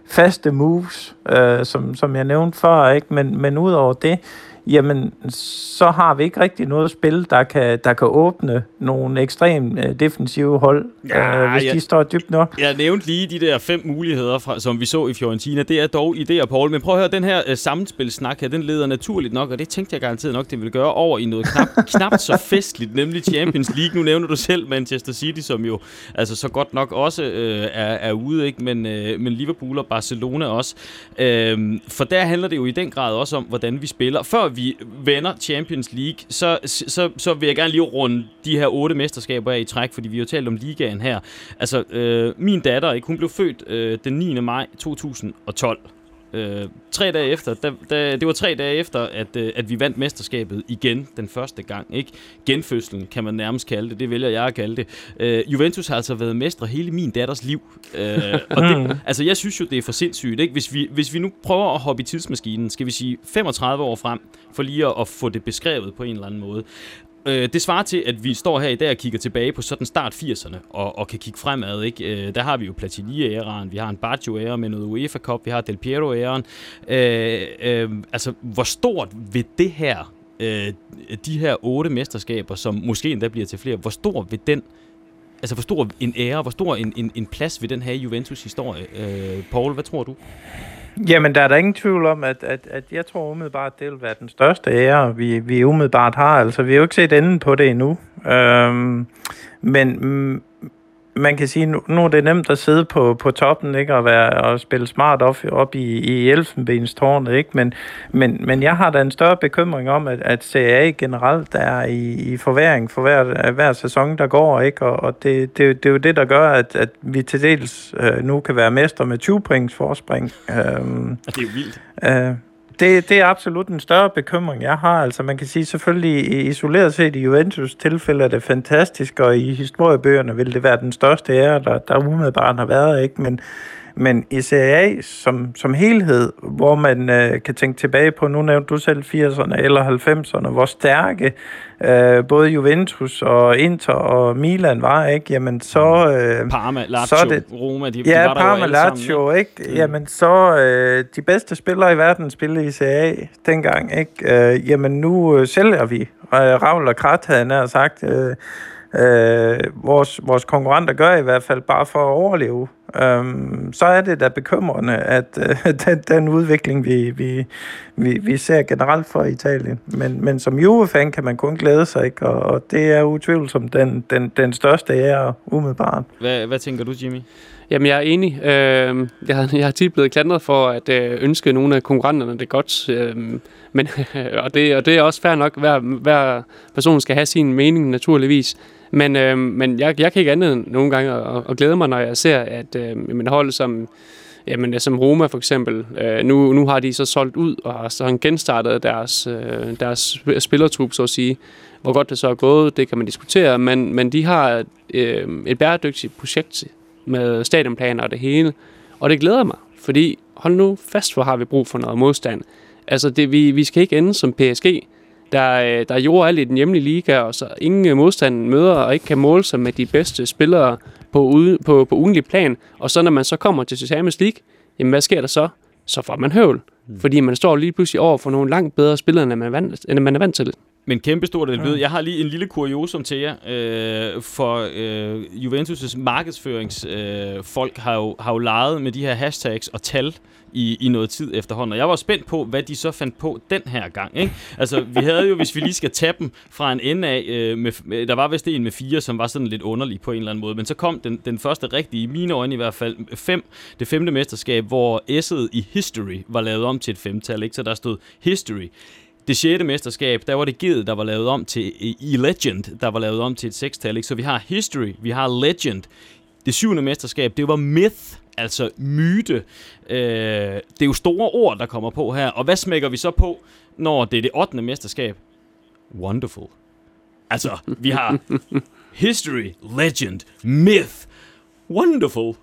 faste moves, øh, som, som jeg nævnte før, ikke? Men, men udover det, jamen så har vi ikke rigtig noget spil, der kan, der kan åbne nogle ekstremt øh, defensive hold, ja, øh, hvis jeg, de står dybt nok.
Jeg nævnte lige de der fem muligheder, fra, som vi så i Fiorentina. Det er dog idéer, Paul. Men prøv at høre, den her øh, sammenspilsnak her, den leder naturligt nok, og det tænkte jeg garanteret nok, det ville gøre over i noget knap, knap så festligt, nemlig Champions League. Nu nævner du selv Manchester City, som jo altså så godt nok også øh, er, er ude, ikke? Men, øh, men Liverpool og Barcelona også. Øh, for der handler det jo i den grad også om, hvordan vi spiller. Før vi vender Champions League, så, så, så vil jeg gerne lige runde de her otte mesterskaber af i træk, fordi vi har jo talt om ligaen her. Altså, øh, min datter, ikke, hun blev født øh, den 9. maj 2012. Øh, tre dage efter, da, da, det var tre dage efter, at, øh, at vi vandt mesterskabet igen den første gang. Ikke? Genfødslen kan man nærmest kalde det, det vælger jeg at kalde det. Øh, Juventus har altså været mestre hele min datters liv. Øh, og det, altså, jeg synes jo, det er for sindssygt. Ikke? Hvis, vi, hvis vi nu prøver at hoppe i tidsmaskinen, skal vi sige 35 år frem, for lige at, at få det beskrevet på en eller anden måde øh, det svarer til, at vi står her i dag og kigger tilbage på sådan start 80'erne, og, og kan kigge fremad. Ikke? Øh, der har vi jo Platini-æraen, vi har en Baggio-æra med noget UEFA Cup, vi har Del Piero-æraen. Øh, øh, altså, hvor stort vil det her, øh, de her otte mesterskaber, som måske endda bliver til flere, hvor stor vil den Altså, hvor stor en ære, hvor stor en, en, en plads vil den have i Juventus historie? Øh, Paul, hvad tror du?
Jamen, der er der ingen tvivl om, at, at, at jeg tror umiddelbart, det vil være den største ære, vi, vi umiddelbart har. Altså, vi har jo ikke set enden på det endnu. Øhm, men mm, man kan sige, nu, nu er det nemt at sidde på, på toppen ikke, og, være, og spille smart op, op i, i elfenbenstårnet, ikke? Men, men, men jeg har da en større bekymring om, at, at CA generelt er i, i forværing for hver, hver sæson, der går, ikke? og, og det, det, det er jo det, der gør, at, at vi til dels øh, nu kan være mester med 20 points forspring.
Øhm, det er jo vildt.
Øh, det, det er absolut en større bekymring, jeg har. Altså man kan sige selvfølgelig isoleret set i Juventus tilfælde er det fantastisk, og i historiebøgerne vil det være den største ære, der, der umiddelbart har været, ikke? Men, men i Serie A som, som helhed, hvor man øh, kan tænke tilbage på, nu nævnte du selv 80'erne eller 90'erne, hvor stærke øh, både Juventus og Inter og Milan var, ikke? Jamen så... Øh,
Parma, Lazio, så det, Roma, de,
ja,
de var
Parma, Lazio,
sammen,
ikke? ikke? Mm. Jamen så øh, de bedste spillere i verden spillede i Serie A dengang, ikke? Øh, jamen nu øh, sælger vi. Øh, Ravl og Krat havde nær sagt... Øh, øh, vores, vores konkurrenter gør i hvert fald bare for at overleve, øhm, så er det da bekymrende, at øh, den, den udvikling, vi, vi, vi, vi ser generelt for Italien. Men, men som Juve-fan kan man kun glæde sig, ikke? Og, og det er utvivlsomt den, den, den største ære umiddelbart.
Hvad, hvad tænker du, Jimmy?
Jamen, jeg er enig. Øh, jeg, har, jeg har tit blevet klandret for at øh, ønske nogle af konkurrenterne det godt. Øh, men, og, det, og det er også fair nok. Hver, hver person skal have sin mening, naturligvis. Men, øh, men jeg, jeg kan ikke andet end nogle gange og, og glæde mig, når jeg ser, at øh, jamen, hold som, jamen, som Roma for eksempel, øh, nu, nu har de så solgt ud og har så genstartet deres, øh, deres spillertrup, så at sige. Hvor godt det så er gået, det kan man diskutere, men, men de har øh, et bæredygtigt projekt med stadionplaner og det hele, og det glæder mig, fordi hold nu fast, hvor har vi brug for noget modstand. Altså, det, vi, vi skal ikke ende som PSG, der, øh, der gjorde alt i den hjemlige liga, og så ingen øh, modstand møder og ikke kan måle sig med de bedste spillere på, ude, på, på ugenlig plan. Og så når man så kommer til Champions League, jamen hvad sker der så? Så får man høvl. Mm. Fordi man står lige pludselig over for nogle langt bedre spillere, end man er vant, end man er vant til.
Men kæmpe stort det ja. Jeg har lige en lille kuriosum til jer. Øh, for øh, Juventus' markedsføringsfolk øh, har, jo, har jo leget med de her hashtags og tal i, i noget tid efterhånden. Og jeg var spændt på, hvad de så fandt på den her gang. Ikke? Altså, vi havde jo, hvis vi lige skal tage dem fra en ende af, øh, med, der var vist en med fire, som var sådan lidt underlig på en eller anden måde. Men så kom den, den første rigtige, i mine øjne i hvert fald, fem, det femte mesterskab, hvor S'et i History var lavet om til et femtal. Ikke? Så der stod History. Det sjette mesterskab, der var det givet, der var lavet om til i Legend, der var lavet om til et sekstal. Ikke? Så vi har History, vi har Legend. Det syvende mesterskab, det var Myth, altså myte. Øh, det er jo store ord, der kommer på her. Og hvad smækker vi så på, når det er det 8. mesterskab? Wonderful. Altså, vi har history, legend, myth, wonderful.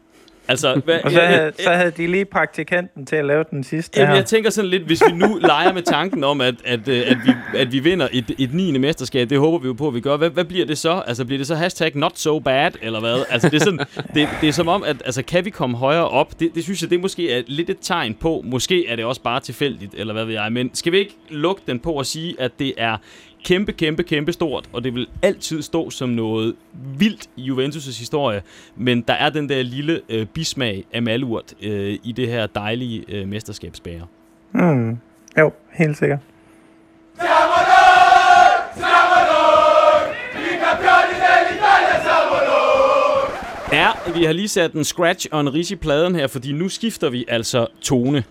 Altså, hvad, og så havde, så havde de lige praktikanten til at lave den sidste
Jamen, her. jeg tænker sådan lidt, hvis vi nu leger med tanken om, at, at, øh, at, vi, at vi vinder et, et 9. mesterskab, det håber vi jo på, at vi gør. Hvad, hvad bliver det så? Altså, bliver det så hashtag not so bad, eller hvad? Altså, det er, sådan, det, det er som om, at altså, kan vi komme højere op? Det, det synes jeg, det måske er lidt et tegn på. Måske er det også bare tilfældigt, eller hvad ved jeg. Men skal vi ikke lukke den på at sige, at det er kæmpe, kæmpe, kæmpe stort, og det vil altid stå som noget vildt i Juventus' historie, men der er den der lille øh, bismag af malurt øh, i det her dejlige øh, mesterskabsbære.
Mm. Jo, helt sikkert.
Ja, vi har lige sat en scratch og en ris i pladen her, fordi nu skifter vi altså tone.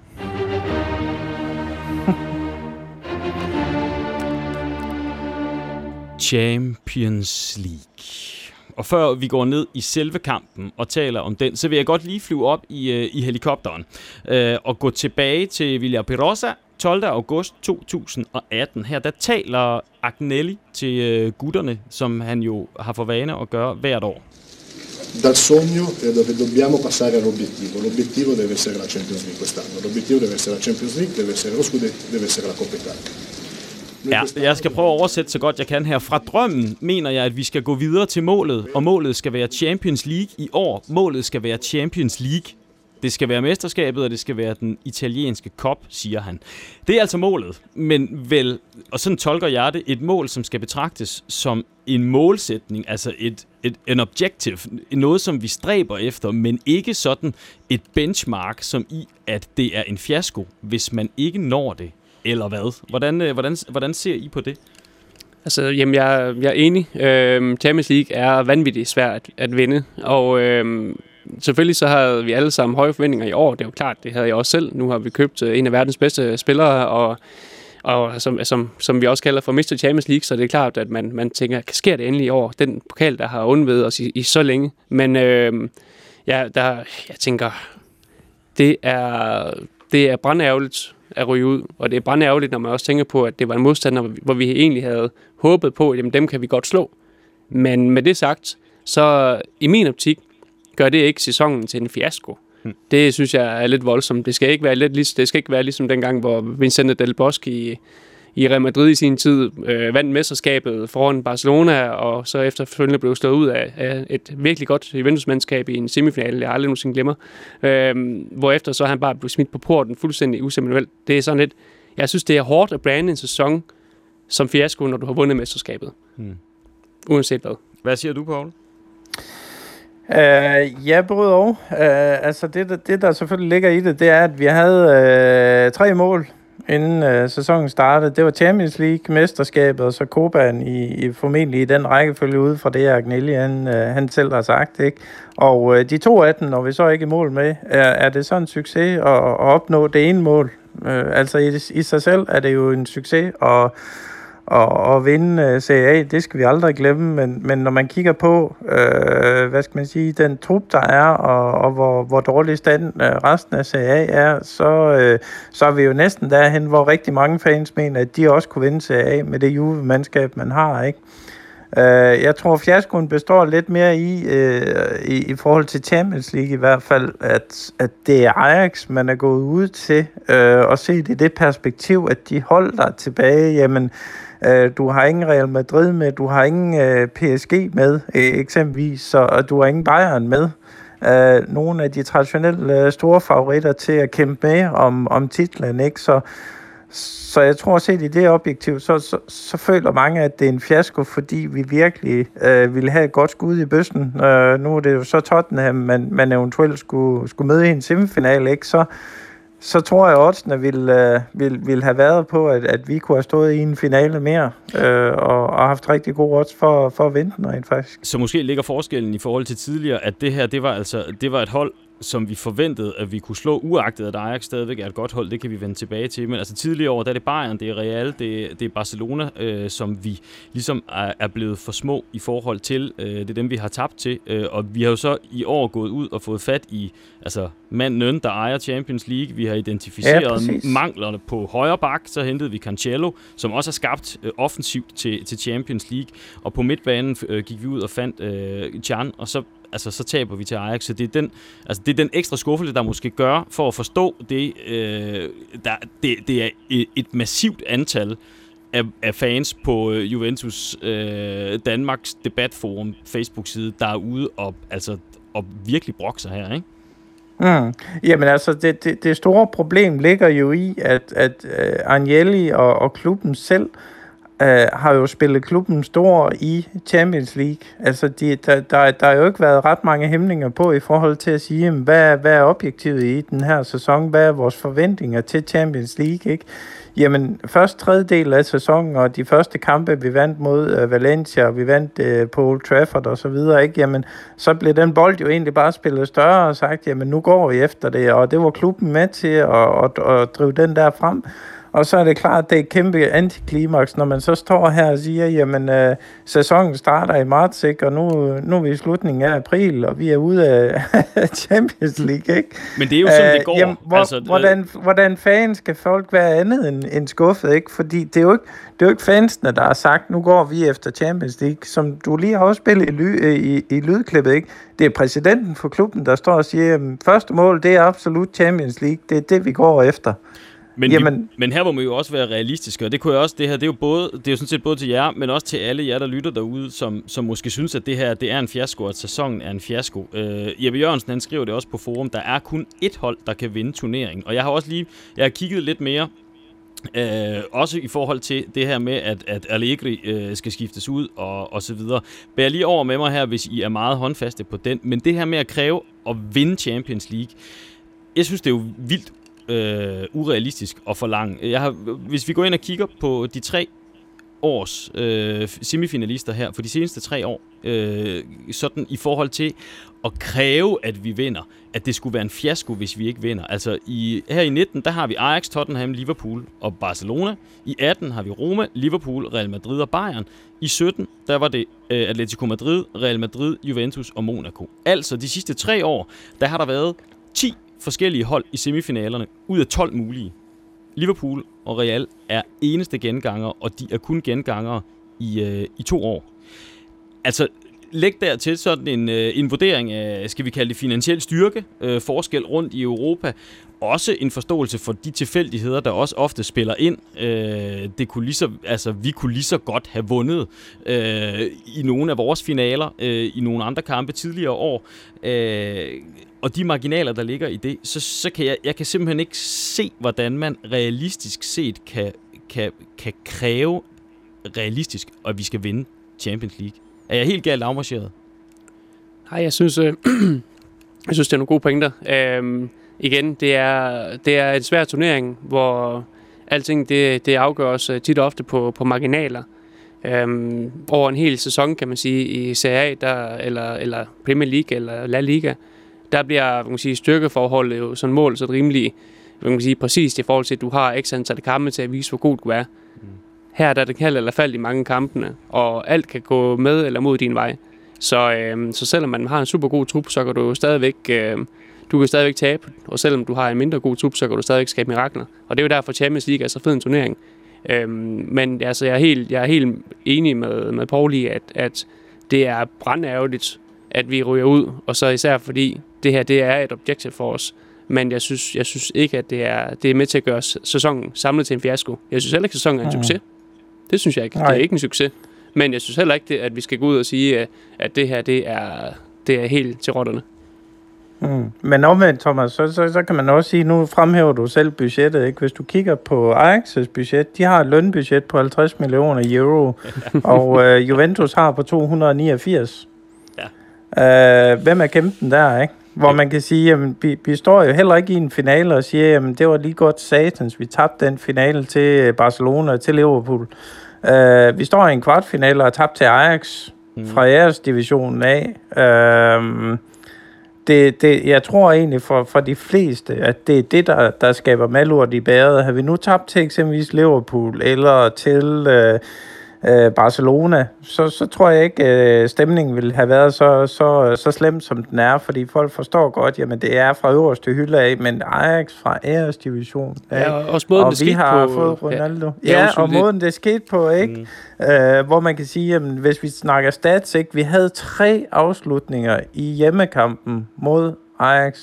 Champions League. Og før vi går ned i selve kampen og taler om den, så vil jeg godt lige flyve op i, øh, i helikopteren øh, og gå tilbage til Villa Perosa 12. august 2018. Her der taler Agnelli til øh, gutterne, som han jo har for vane at gøre hvert år.
Dal sogno credo che dobbiamo passare all'obiettivo. L'obiettivo deve essere la Champions League quest'anno. L'obiettivo deve essere la Champions League, deve essere lo scudetto, deve essere la Coppa Italia.
Ja, jeg skal prøve at oversætte så godt jeg kan her. Fra drømmen mener jeg, at vi skal gå videre til målet, og målet skal være Champions League i år. Målet skal være Champions League. Det skal være mesterskabet, og det skal være den italienske kop, siger han. Det er altså målet, men vel, og sådan tolker jeg det, et mål, som skal betragtes som en målsætning, altså et, et en objective, noget, som vi stræber efter, men ikke sådan et benchmark, som i, at det er en fiasko, hvis man ikke når det, eller hvad? Hvordan, øh, hvordan, hvordan ser I på det?
Altså, jamen, jeg, jeg er enig. Øhm, Champions League er vanvittigt svært at, at vinde, og øhm, selvfølgelig så havde vi alle sammen høje forventninger i år. Det er jo klart, det havde jeg også selv. Nu har vi købt øh, en af verdens bedste spillere, og, og som, som, som vi også kalder for Mr. Champions League, så det er klart, at man, man tænker, sker det endelig i år? Den pokal, der har undvedet os i, i så længe. Men øh, ja, der, jeg tænker, det er, det er brandærgerligt at ryge ud, og det er brandærgerligt, når man også tænker på, at det var en modstander, hvor vi egentlig havde håbet på, at jamen, dem kan vi godt slå. Men med det sagt, så i min optik, gør det ikke sæsonen til en fiasko. Hmm. Det synes jeg er lidt voldsomt. Det skal ikke være, lidt, det skal ikke være ligesom dengang, hvor Vincent Del Bosque i, i Real Madrid i sin tid øh, vandt mesterskabet foran Barcelona, og så efterfølgende blev slået ud af, af et virkelig godt Juventus-mandskab i en semifinale, jeg aldrig nogensinde glemmer. Øh, hvorefter så han bare blev smidt på porten fuldstændig useminuelt. Det er sådan lidt, jeg synes, det er hårdt at brande en sæson som fiasko, når du har vundet mesterskabet. Hmm. Uanset hvad.
Hvad siger du, Paul?
Uh, ja, både og. Uh, altså det, det, der selvfølgelig ligger i det, det er, at vi havde uh, tre mål, inden øh, sæsonen startede. Det var Champions League, mesterskabet og så Copaen i, i formentlig i den rækkefølge ude fra det, Agnelli han, øh, han selv har sagt. Ikke? Og øh, de to af dem, når vi så ikke i mål med, er, er det så en succes at, at opnå det ene mål? Øh, altså i, i sig selv er det jo en succes, og og, og vinde uh, Serie A, det skal vi aldrig glemme, men, men når man kigger på, øh, hvad skal man sige, den trup, der er, og, og hvor, hvor dårlig stand øh, resten af Serie A er, så, øh, så er vi jo næsten derhen, hvor rigtig mange fans mener, at de også kunne vinde Serie A med det Juve-mandskab, man har, ikke? Uh, jeg tror, fiaskoen består lidt mere i, uh, i, i forhold til Champions League i hvert fald, at, at det er Ajax, man er gået ud til, uh, og se det i det perspektiv, at de holder tilbage, jamen, Øh, Øh, du har ingen Real Madrid med, du har ingen øh, PSG med, øh, eksempelvis, så, og du har ingen Bayern med. Uh, nogle af de traditionelle øh, store favoritter til at kæmpe med om, om titlen, ikke? Så, så jeg tror, set i det objektiv, så, så, så føler mange, at det er en fiasko, fordi vi virkelig øh, ville have et godt skud i bøssen. Øh, nu er det jo så Tottenham, man, man eventuelt skulle, skulle møde i en semifinal, ikke? Så, så tror jeg, at oddsene ville, øh, ville, ville have været på, at, at vi kunne have stået i en finale mere, øh, og, og haft rigtig gode odds for, for at vinde den rent faktisk.
Så måske ligger forskellen i forhold til tidligere, at det her, det var altså det var et hold, som vi forventede, at vi kunne slå, uagtet at Ajax stadigvæk er et godt hold, det kan vi vende tilbage til. Men altså tidligere år, der er det Bayern, det er Real, det, er, det er Barcelona, øh, som vi ligesom er, er blevet for små i forhold til. Øh, det er dem, vi har tabt til. Øh, og vi har jo så i år gået ud og fået fat i altså manden, der ejer Champions League. Vi har identificeret ja, manglerne på højre bak, så hentede vi Cancelo, som også har skabt øh, offensivt til, til Champions League. Og på midtbanen øh, gik vi ud og fandt øh, Chan, og så altså, så taber vi til Ajax. Så det er den, altså, det er den ekstra skuffelse, der måske gør for at forstå det. Øh, der, det, det er et massivt antal af, af fans på øh, Juventus øh, Danmarks debatforum Facebook-side, der er ude og, altså, og virkelig brokser her, ikke?
Mm. Jamen altså, det, det, det store problem ligger jo i, at, at uh, Agnelli og, og klubben selv øh, Øh, har jo spillet klubben stor i Champions League. Altså, de, der, der, der har jo ikke været ret mange hæmninger på i forhold til at sige, jamen, hvad, hvad er objektivet i den her sæson? Hvad er vores forventninger til Champions League? Ikke? Jamen, først tredjedel af sæsonen, og de første kampe, vi vandt mod uh, Valencia, og vi vandt uh, på Old Trafford og så videre, ikke? Jamen, så blev den bold jo egentlig bare spillet større og sagt, jamen, nu går vi efter det, og det var klubben med til at, at, at, at drive den der frem. Og så er det klart, at det er et kæmpe antiklimaks, når man så står her og siger, jamen øh, sæsonen starter i marts, ikke? og nu, nu er vi i slutningen af april, og vi er ude af Champions League. Ikke?
Men det er jo sådan, det går. Jamen,
hvor, altså, hvordan, hvordan fanden skal folk være andet end, end skuffet? Ikke? Fordi det er, jo ikke, det er jo ikke fansene, der har sagt, nu går vi efter Champions League, som du lige har afspillet i, ly, i, i lydklippet. Ikke? Det er præsidenten for klubben, der står og siger, at første mål, det er absolut Champions League. Det er det, vi går efter.
Men, Jamen, vi, men her må man jo også være realistiske, og det kunne jeg også, det her, det er jo både, det er jo sådan set både til jer, men også til alle jer, der lytter derude, som, som måske synes, at det her, det er en fiasko, at sæsonen er en fiasko. Øh, Jeppe Jørgensen, han skriver det også på forum, der er kun ét hold, der kan vinde turneringen, og jeg har også lige, jeg har kigget lidt mere Øh, også i forhold til det her med, at, at Allegri øh, skal skiftes ud og, og så videre. Bær lige over med mig her, hvis I er meget håndfaste på den. Men det her med at kræve at vinde Champions League, jeg synes, det er jo vildt øh, urealistisk og for lang. Jeg har, hvis vi går ind og kigger på de tre års øh, semifinalister her for de seneste tre år, øh, sådan i forhold til at kræve, at vi vinder, at det skulle være en fiasko, hvis vi ikke vinder. Altså i, her i 19, der har vi Ajax, Tottenham, Liverpool og Barcelona. I 18 har vi Roma, Liverpool, Real Madrid og Bayern. I 17, der var det øh, Atletico Madrid, Real Madrid, Juventus og Monaco. Altså de sidste tre år, der har der været 10 forskellige hold i semifinalerne ud af 12 mulige. Liverpool og Real er eneste genganger, og de er kun genganger i, øh, i to år. Altså, læg der til sådan en, øh, en vurdering af, skal vi kalde det finansiel styrke, øh, forskel rundt i Europa, også en forståelse for de tilfældigheder, der også ofte spiller ind. Øh, det kunne lige så, altså, vi kunne lige så godt have vundet øh, i nogle af vores finaler, øh, i nogle andre kampe tidligere år. Øh, og de marginaler, der ligger i det, så, så kan jeg, jeg kan simpelthen ikke se, hvordan man realistisk set kan, kan, kan kræve realistisk, at vi skal vinde Champions League. Er jeg helt galt afmarcheret?
Nej, jeg synes, øh, jeg synes, det er nogle gode pointer. Øhm, igen, det er, det er en svær turnering, hvor alting det, det afgøres øh, tit og ofte på, på marginaler. Øhm, over en hel sæson, kan man sige, i Serie A, der, eller, eller Premier League, eller La Liga, der bliver man kan sige, styrkeforholdet jo sådan mål så rimelig man kan sige, præcist i forhold til, at du har x antal kampe til at vise, hvor god du er. Her der er det kald eller fald i mange kampene, og alt kan gå med eller mod din vej. Så, øh, så selvom man har en super god trup, så kan du stadigvæk, øh, du kan stadigvæk tabe, og selvom du har en mindre god trup, så kan du stadigvæk skabe mirakler. Og det er jo derfor Champions League er så fed en turnering. Øh, men altså, jeg er helt, jeg er helt enig med, med Paul i, at, at det er brandærgerligt, at vi ryger ud, og så især fordi det her det er et objektiv for os. Men jeg synes, jeg synes ikke, at det er, det er med til at gøre sæsonen samlet til en fiasko. Jeg synes heller ikke, at sæsonen er en succes. Det synes jeg ikke. Nej. Det er ikke en succes. Men jeg synes heller ikke, at vi skal gå ud og sige, at det her det er, det er helt til rotterne.
Mm. Men omvendt, Thomas, så, så, så kan man også sige, nu fremhæver du selv budgettet, ikke? Hvis du kigger på Ajax' budget, de har et lønbudget på 50 millioner euro, og øh, Juventus har på 289. Ja. Øh, hvem er kæmpen der, ikke? Hvor man kan sige, at vi, vi står jo heller ikke i en finale og siger, at det var lige godt satans, vi tabte den finale til Barcelona og til Liverpool. Uh, vi står i en kvartfinale og har tabt til Ajax mm. fra jeres divisionen af. Uh, det, det, jeg tror egentlig for, for de fleste, at det er det, der, der skaber malurt i bæret. Har vi nu tabt til eksempelvis Liverpool eller til... Uh, øh, Barcelona, så, så tror jeg ikke, øh, stemningen ville have været så, så, så slem, som den er, fordi folk forstår godt, jamen det er fra øverste hylde af, men Ajax fra æres division.
Ja, og også måden,
og
det
vi har på, fået Ronaldo. Ja, ja og måden det skete på, ikke? Mm. Øh, hvor man kan sige, jamen, hvis vi snakker stats, ikke? vi havde tre afslutninger i hjemmekampen mod Ajax.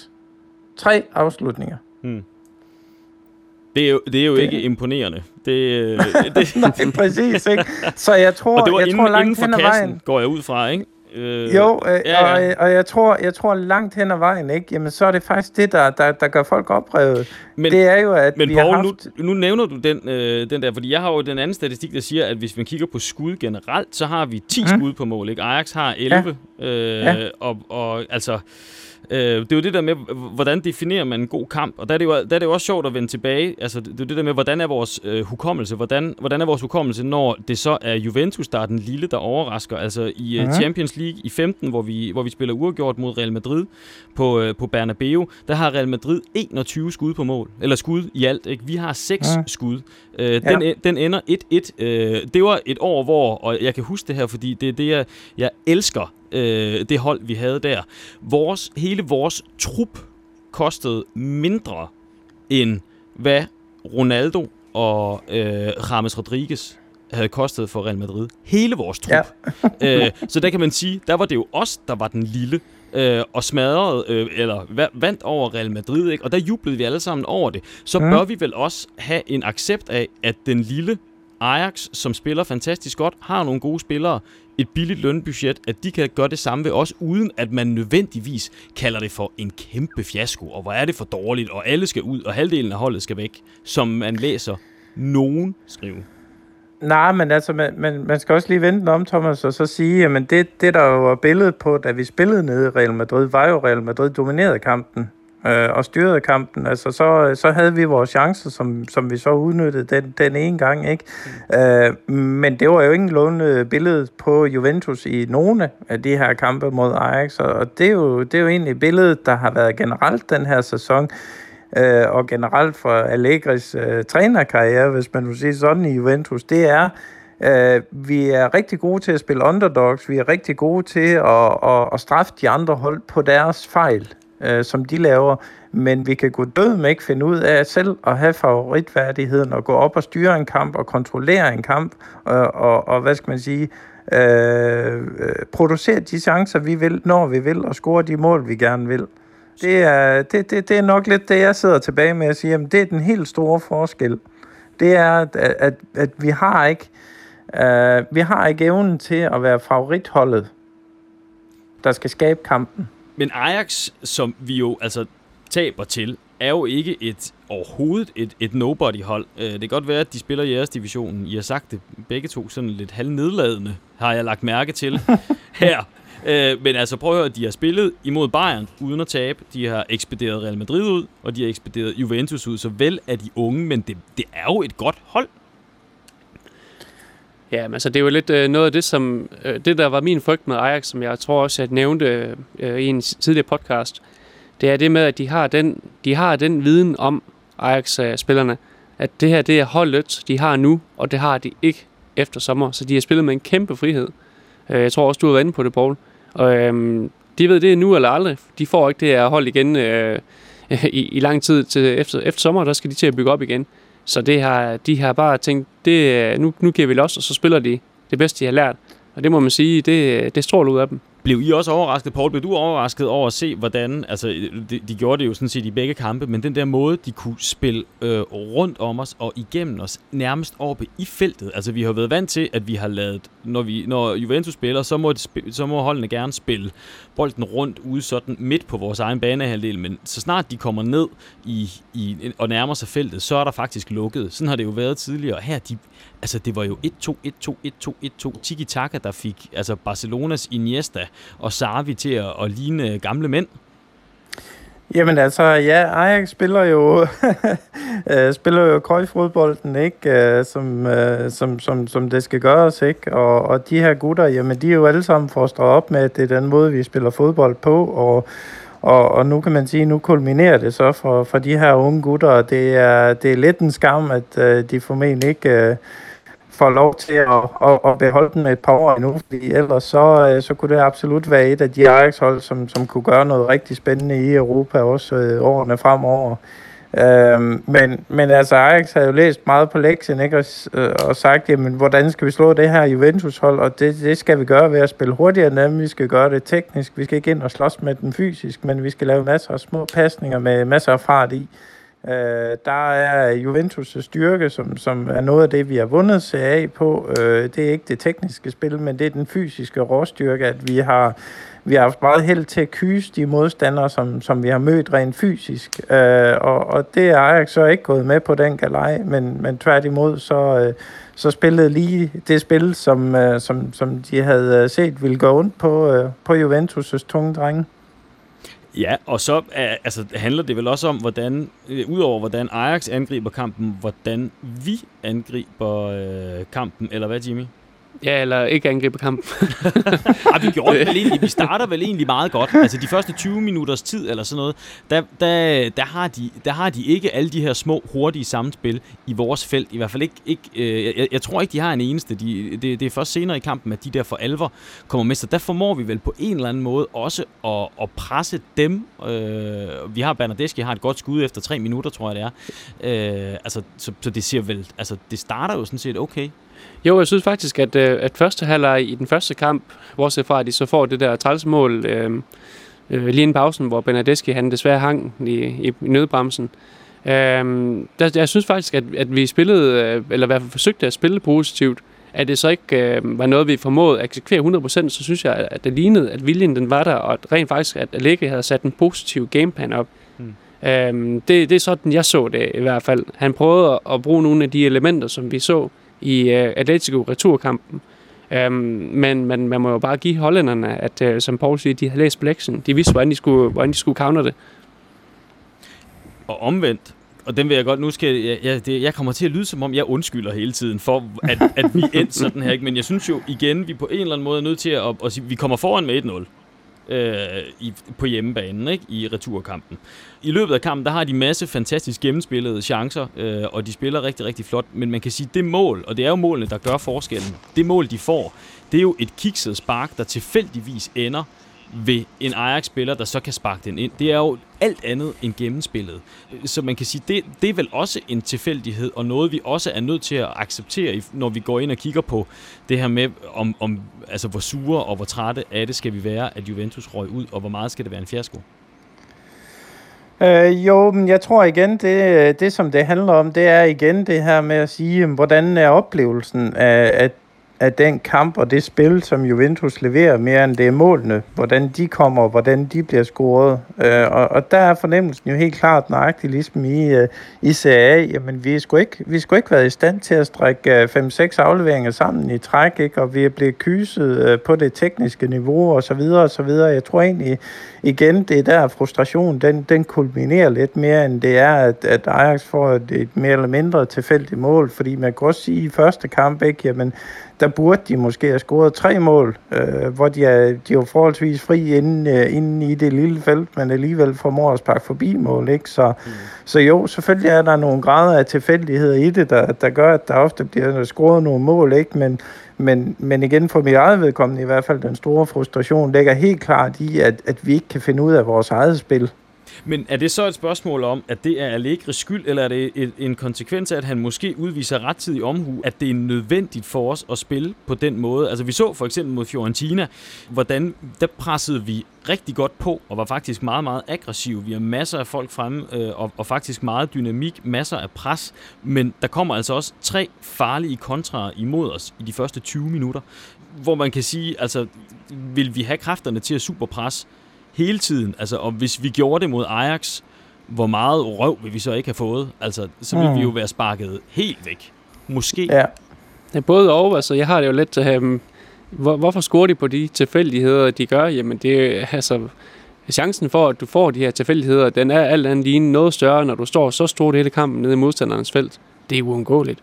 Tre afslutninger. Mm.
Det er jo, det er jo det. ikke imponerende. Det, øh,
det, Nej, præcis. Ikke? Så jeg tror,
og det var
jeg
inden,
tror langt
inden for
hen ad
kassen,
vejen,
går jeg ud fra, ikke?
Øh, jo, øh, ja, ja. Og, og jeg tror, jeg tror langt hen ad vejen, ikke? Jamen, så er det faktisk det, der, der, der gør folk oprevet. Men, det er jo, at
men
vi
Paul,
har haft...
nu, nu nævner du den, øh, den der, fordi jeg har jo den anden statistik, der siger, at hvis man kigger på skud generelt, så har vi 10 mm. skud på mål, ikke? Ajax har 11, ja. Øh, ja. Og, og altså... Øh, det er jo det der med, hvordan definerer man en god kamp, og der er det jo, der er det jo også sjovt at vende tilbage. Altså, det er det der med, hvordan er vores øh, hukommelse, hvordan, hvordan er vores hukommelse, når det så er Juventus, der er den lille, der overrasker. Altså i øh, Champions League i 15, hvor vi, hvor vi spiller uafgjort mod Real Madrid på, øh, på Bernabeu, der har Real Madrid 21 skud på mål, eller skud i alt. Ikke? Vi har 6 ja. skud. Øh, ja. den, den ender 1-1. Øh, det var et år, hvor, og jeg kan huske det her, fordi det er det, jeg, jeg elsker øh, det hold, vi havde der. Vores, hele vores trup kostede mindre end hvad Ronaldo og øh, James Rodriguez havde kostet for Real Madrid. Hele vores trup. Ja. øh, så der kan man sige, der var det jo os, der var den lille. øh, og smadrede, øh, eller va- vandt over Real Madrid, ikke? og der jublede vi alle sammen over det, så mm. bør vi vel også have en accept af, at den lille Ajax, som spiller fantastisk godt, har nogle gode spillere, et billigt lønbudget, at de kan gøre det samme ved os, uden at man nødvendigvis kalder det for en kæmpe fiasko, og hvor er det for dårligt, og alle skal ud, og halvdelen af holdet skal væk, som man læser nogen skrive.
Nej, men altså, man, man, man skal også lige vente om, Thomas, og så sige, at det, det, der var billedet på, da vi spillede nede i Real Madrid, var jo Real Madrid dominerede kampen øh, og styrede kampen. Altså, så, så havde vi vores chancer, som, som vi så udnyttede den, den ene gang, ikke? Mm. Øh, men det var jo ikke nogenlunde billede på Juventus i nogle af de her kampe mod Ajax, og det er jo, det er jo egentlig billedet, der har været generelt den her sæson øh, og generelt for Allegris øh, trænerkarriere, hvis man vil sige sådan i Juventus, det er, øh, vi er rigtig gode til at spille underdogs, vi er rigtig gode til at, at, at straffe de andre hold på deres fejl, øh, som de laver, men vi kan gå død med ikke finde ud af selv at have favoritværdigheden og gå op og styre en kamp og kontrollere en kamp og, og, og hvad skal man sige, øh, øh, producere de chancer, vi vil, når vi vil, og score de mål, vi gerne vil. Det er, det, det, det er nok lidt det, jeg sidder tilbage med at sige, at det er den helt store forskel. Det er, at, at, at vi har ikke uh, vi har ikke evnen til at være favoritholdet, der skal skabe kampen.
Men Ajax, som vi jo altså taber til, er jo ikke et overhovedet et, et nobody-hold. Uh, det kan godt være, at de spiller i jeres divisionen. I har sagt det begge to sådan lidt halvnedladende, har jeg lagt mærke til her. Øh, men altså prøv at høre, de har spillet imod Bayern uden at tabe. De har ekspederet Real Madrid ud, og de har ekspederet Juventus ud. Så vel er de unge, men det, det er jo et godt hold.
Ja, men altså det er jo lidt øh, noget af det, som øh, det der var min frygt med Ajax, som jeg tror også, jeg nævnte øh, i en tidligere podcast, det er det med, at de har den, de har den viden om Ajax-spillerne, at det her det er holdet, de har nu, og det har de ikke efter sommer. Så de har spillet med en kæmpe frihed. Øh, jeg tror også, du har været inde på det, Paul. Og øhm, de ved det nu eller aldrig. De får ikke det her hold igen øh, i, i lang tid. Til efter, efter sommer, der skal de til at bygge op igen. Så det har, de har bare tænkt, det, øh, nu, nu giver vi los, og så spiller de det bedste, de har lært. Og det må man sige, det, øh, det stråler ud af dem.
Blev I også overrasket, Paul? Blev du overrasket over at se, hvordan... Altså, de, de gjorde det jo sådan set i begge kampe, men den der måde, de kunne spille øh, rundt om os og igennem os, nærmest oppe i feltet. Altså, vi har været vant til, at vi har lavet... Når, vi, når Juventus spiller, så må, spille, så må holdene gerne spille bolden rundt ude sådan midt på vores egen banehalvdel, men så snart de kommer ned i, i, og nærmer sig feltet, så er der faktisk lukket. Sådan har det jo været tidligere. Her, de, altså det var jo 1-2, 1-2, 1-2, 1-2. Tiki-taka, der fik altså Barcelonas Iniesta og Sarvi til at, at ligne gamle mænd.
Jamen altså, ja, Ajax spiller jo øh, spiller jo krøjfodbolden, ikke? Øh, som, øh, som, som, som det skal gøres, ikke? Og, og de her gutter, jamen de er jo alle sammen fostret op med, at det er den måde, vi spiller fodbold på, og og, og nu kan man sige, nu kulminerer det så for, for de her unge gutter, og det er, det er lidt en skam, at uh, de formentlig ikke uh, får lov til at, at, at beholde den et par år endnu, fordi ellers så, øh, så kunne det absolut være et af de Ajax-hold, som, som kunne gøre noget rigtig spændende i Europa også øh, årene fremover. Øhm, men, men altså Ajax har jo læst meget på lektien ikke? Og, øh, og sagt, jamen, hvordan skal vi slå det her Juventus-hold, og det, det skal vi gøre ved at spille hurtigere end vi skal gøre det teknisk, vi skal ikke ind og slås med den fysisk, men vi skal lave masser af små pasninger med masser af fart i. Øh, der er Juventus' styrke, som, som er noget af det, vi har vundet CA på. Øh, det er ikke det tekniske spil, men det er den fysiske råstyrke, at vi har vi har haft meget held til at kyse de modstandere, som, som vi har mødt rent fysisk. Øh, og, og det er Ajax så ikke gået med på den galej, men, men tværtimod så, øh, så spillede lige det spil, som, øh, som, som de havde øh, set ville gå ondt på, øh, på Juventus' tunge drenge.
Ja, og så øh, altså, handler det vel også om, hvordan, øh, udover hvordan Ajax angriber kampen, hvordan vi angriber øh, kampen, eller hvad, Jimmy?
Ja, eller ikke angribe kampen.
ja, vi gjorde det vel egentlig. Vi starter vel egentlig meget godt. Altså de første 20 minutters tid eller sådan noget, der, der, der, har, de, der har de ikke alle de her små, hurtige samspil i vores felt. I hvert fald ikke... ikke øh, jeg, jeg tror ikke, de har en eneste. De, det, det er først senere i kampen, at de der for alvor kommer med. Så der formår vi vel på en eller anden måde også at, at presse dem. Øh, vi har Bernadeschi har et godt skud efter tre minutter, tror jeg det er. Øh, altså, så, så det siger vel... Altså, det starter jo sådan set okay.
Jo, jeg synes faktisk, at, øh, at første halvleg i den første kamp, bortset fra, at de så får det der trælsmål, øh, øh, lige inden pausen, hvor Bernadeschi han desværre hang i, i, nødbremsen. Øhm, der, jeg synes faktisk, at, at vi spillede, øh, eller i hvert fald forsøgte at spille positivt, at det så ikke øh, var noget, vi formåede at eksekvere 100%, så synes jeg, at det lignede, at viljen den var der, og at rent faktisk, at Allegri havde sat en positiv gameplan op. Mm. Øhm, det, det er sådan, jeg så det i hvert fald. Han prøvede at, at bruge nogle af de elementer, som vi så i øh, Atletico returkampen. Øhm, men, men man må jo bare give hollænderne, at øh, som Paul siger, de har læst lektionen. De vidste, hvordan de skulle, hvordan de skulle counter det.
Og omvendt, og den vil jeg godt, nu skal jeg, jeg, det, jeg kommer til at lyde som om, jeg undskylder hele tiden for, at, at vi endte sådan her. Ikke? Men jeg synes jo igen, vi på en eller anden måde er nødt til at, at sige, vi kommer foran med 1-0 øh, i, på hjemmebanen ikke? i returkampen. I løbet af kampen, der har de masse fantastisk gennemspillede chancer, øh, og de spiller rigtig, rigtig flot. Men man kan sige, det mål, og det er jo målene, der gør forskellen, det mål, de får, det er jo et kikset spark, der tilfældigvis ender ved en Ajax-spiller, der så kan sparke den ind. Det er jo alt andet end gennemspillet. Så man kan sige, det, det er vel også en tilfældighed, og noget vi også er nødt til at acceptere, når vi går ind og kigger på det her med, om, om altså, hvor sure og hvor trætte af det skal vi være, at Juventus røg ud, og hvor meget skal det være en fiasko?
Øh, jo, men jeg tror igen, det, øh, det som det handler om, det er igen det her med at sige, hvordan er oplevelsen af, af af den kamp og det spil, som Juventus leverer mere end det er målene. Hvordan de kommer, og hvordan de bliver scoret. Øh, og, og der er fornemmelsen jo helt klart nøjagtigt, ligesom i, øh, i CA, jamen vi skulle ikke, vi skulle ikke været i stand til at strække 5-6 øh, afleveringer sammen i træk, ikke? og vi er blevet kyset øh, på det tekniske niveau og så videre og så videre. Jeg tror egentlig, igen, det er der frustration, den, den kulminerer lidt mere, end det er, at, at Ajax får et, et mere eller mindre tilfældigt mål, fordi man kan også sige i første kamp, ikke, jamen, der burde de måske have scoret tre mål, øh, hvor de er, de er forholdsvis fri inden, øh, inden i det lille felt, men alligevel formår at sparke forbi mål. Ikke? Så, mm. så jo, selvfølgelig er der nogle grader af tilfældigheder i det, der, der gør, at der ofte bliver scoret nogle mål, ikke? Men, men, men igen for mit eget vedkommende i hvert fald, den store frustration ligger helt klart i, at, at vi ikke kan finde ud af vores eget spil.
Men er det så et spørgsmål om, at det er Allegris skyld, eller er det et, en konsekvens af, at han måske udviser rettidig omhu, at det er nødvendigt for os at spille på den måde? Altså vi så for eksempel mod Fiorentina, hvordan der pressede vi rigtig godt på, og var faktisk meget, meget aggressiv. Vi har masser af folk fremme, øh, og, og faktisk meget dynamik, masser af pres, men der kommer altså også tre farlige kontra imod os i de første 20 minutter, hvor man kan sige, altså vil vi have kræfterne til at superpresse hele tiden. Altså, og hvis vi gjorde det mod Ajax, hvor meget røv vil vi så ikke have fået? Altså, så vil mm. vi jo være sparket helt væk. Måske.
Ja. ja både og. Altså, jeg har det jo lidt til um, hvor, hvorfor scorer de på de tilfældigheder, de gør? Jamen, det er altså... Chancen for, at du får de her tilfældigheder, den er alt andet lige noget større, når du står så stort hele kampen nede i modstanderens felt. Det er uundgåeligt.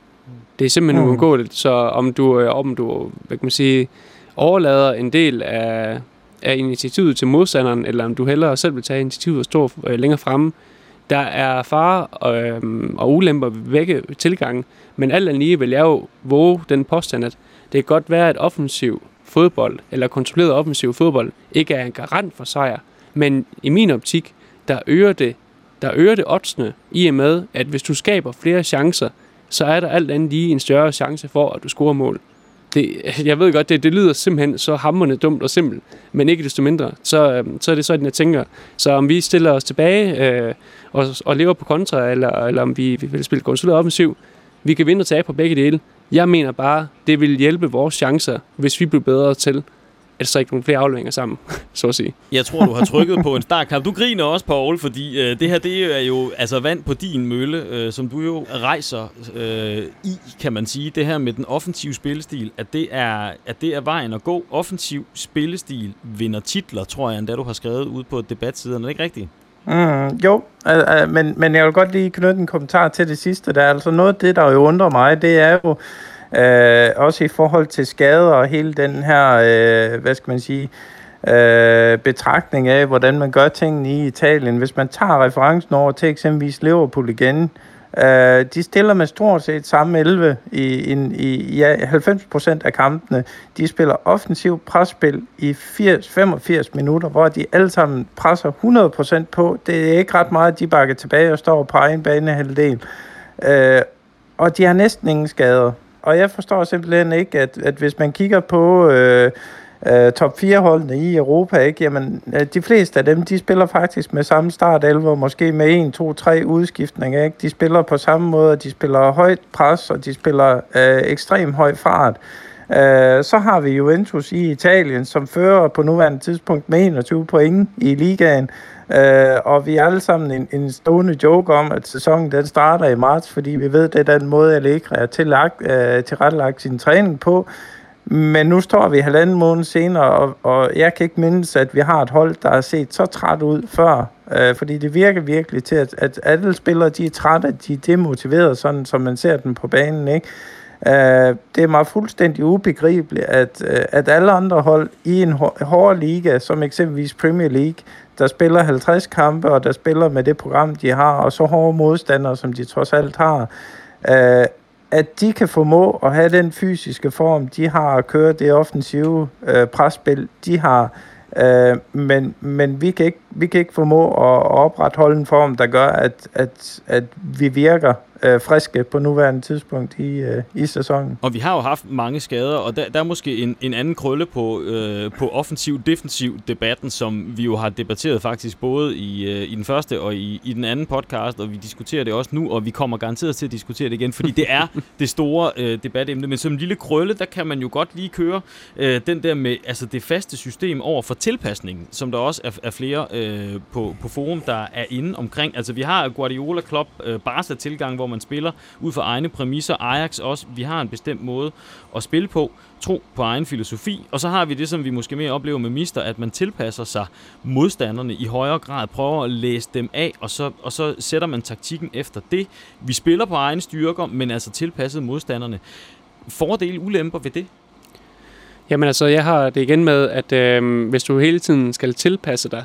Det er simpelthen mm. uundgåeligt. Så om du, øh, om du hvad kan man sige, overlader en del af, er initiativet til modstanderen, eller om du hellere selv vil tage initiativet og stå øh, længere fremme. Der er fare øh, og ulemper ved begge tilgange, men alt andet lige vil jeg jo våge den påstand, at det kan godt være, at offensiv fodbold, eller kontrolleret offensiv fodbold, ikke er en garant for sejr, men i min optik, der øger det, der øger det oddsene i og med, at hvis du skaber flere chancer, så er der alt andet lige en større chance for, at du scorer mål det, jeg ved godt, det, det lyder simpelthen så hammerne dumt og simpelt, men ikke desto mindre, så, øhm, så er det sådan, jeg tænker. Så om vi stiller os tilbage øh, og, og lever på kontra, eller, eller om vi, vi vil spille konsolideret offensiv, vi kan vinde og tage på begge dele. Jeg mener bare, det vil hjælpe vores chancer, hvis vi bliver bedre til at så ikke nogle flere afleveringer sammen, så at sige.
Jeg tror, du har trykket på en startkamp. Du griner også, Paul, fordi øh, det her det er jo altså vand på din mølle, øh, som du jo rejser øh, i, kan man sige. Det her med den offensive spillestil, at det er, at det er vejen at gå. Offensiv spillestil vinder titler, tror jeg, endda du har skrevet ud på debatsiden. Er det ikke rigtigt?
Mm, jo, øh, øh, men, men jeg vil godt lige knytte en kommentar til det sidste. Der er altså noget af det, der jo undrer mig, det er jo, Øh, også i forhold til skader og hele den her, øh, hvad skal man sige, øh, betragtning af, hvordan man gør tingene i Italien. Hvis man tager referencen over til eksempelvis Liverpool igen, øh, de stiller med stort set samme 11 i, i, i ja, 90% af kampene. De spiller offensiv presspil i 80-85 minutter, hvor de alle sammen presser 100% på. Det er ikke ret meget, de bakker tilbage og står på egen bane halvdel. Øh, og de har næsten ingen skader og jeg forstår simpelthen ikke, at, at hvis man kigger på... Øh, øh, top 4 holdene i Europa, ikke? Jamen, øh, de fleste af dem, de spiller faktisk med samme start 11, måske med 1, 2, 3 udskiftninger, ikke? De spiller på samme måde, de spiller højt pres, og de spiller øh, ekstrem høj fart. Øh, så har vi Juventus i Italien, som fører på nuværende tidspunkt med 21 point i ligaen. Øh, og vi er alle sammen en, en stående joke om, at sæsonen den starter i marts, fordi vi ved, det er den måde, Allegri er tillagt, øh, tilrettelagt sin træning på. Men nu står vi halvanden måned senere, og, og jeg kan ikke mindes, at vi har et hold, der har set så træt ud før. Øh, fordi det virker virkelig til, at, at alle spillere de er trætte, de er demotiveret, sådan som man ser dem på banen. Ikke? Øh, det er mig fuldstændig ubegribeligt, at, øh, at alle andre hold i en hård liga, som eksempelvis Premier League, der spiller 50 kampe, og der spiller med det program, de har, og så hårde modstandere, som de trods alt har, øh, at de kan formå at have den fysiske form, de har at køre det offensive øh, presspil, de har, øh, men, men vi, kan ikke, vi kan ikke formå at, at opretholde en form, der gør, at, at, at vi virker øh, friske på nuværende tidspunkt i, øh, i sæsonen.
Og vi har jo haft mange skader, og der, der er måske en, en anden krølle på, øh, på offensiv-defensiv debatten, som vi jo har debatteret faktisk både i, øh, i den første og i, i den anden podcast, og vi diskuterer det også nu, og vi kommer garanteret til at diskutere det igen, fordi det er det store øh, debatemne. Men som en lille krølle, der kan man jo godt lige køre øh, den der med altså det faste system over for tilpasningen, som der også er, er flere øh, på, på forum, der er inde omkring. Altså vi har Guardiola Klopp øh, Barca-tilgang, hvor man spiller ud fra egne præmisser. Ajax også, vi har en bestemt måde at spille på, tro på egen filosofi, og så har vi det, som vi måske mere oplever med Mister, at man tilpasser sig modstanderne i højere grad, prøver at læse dem af, og så, og så sætter man taktikken efter det. Vi spiller på egne styrker, men altså tilpasset modstanderne. Fordele, ulemper ved det?
Jamen altså, jeg har det igen med, at øh, hvis du hele tiden skal tilpasse dig,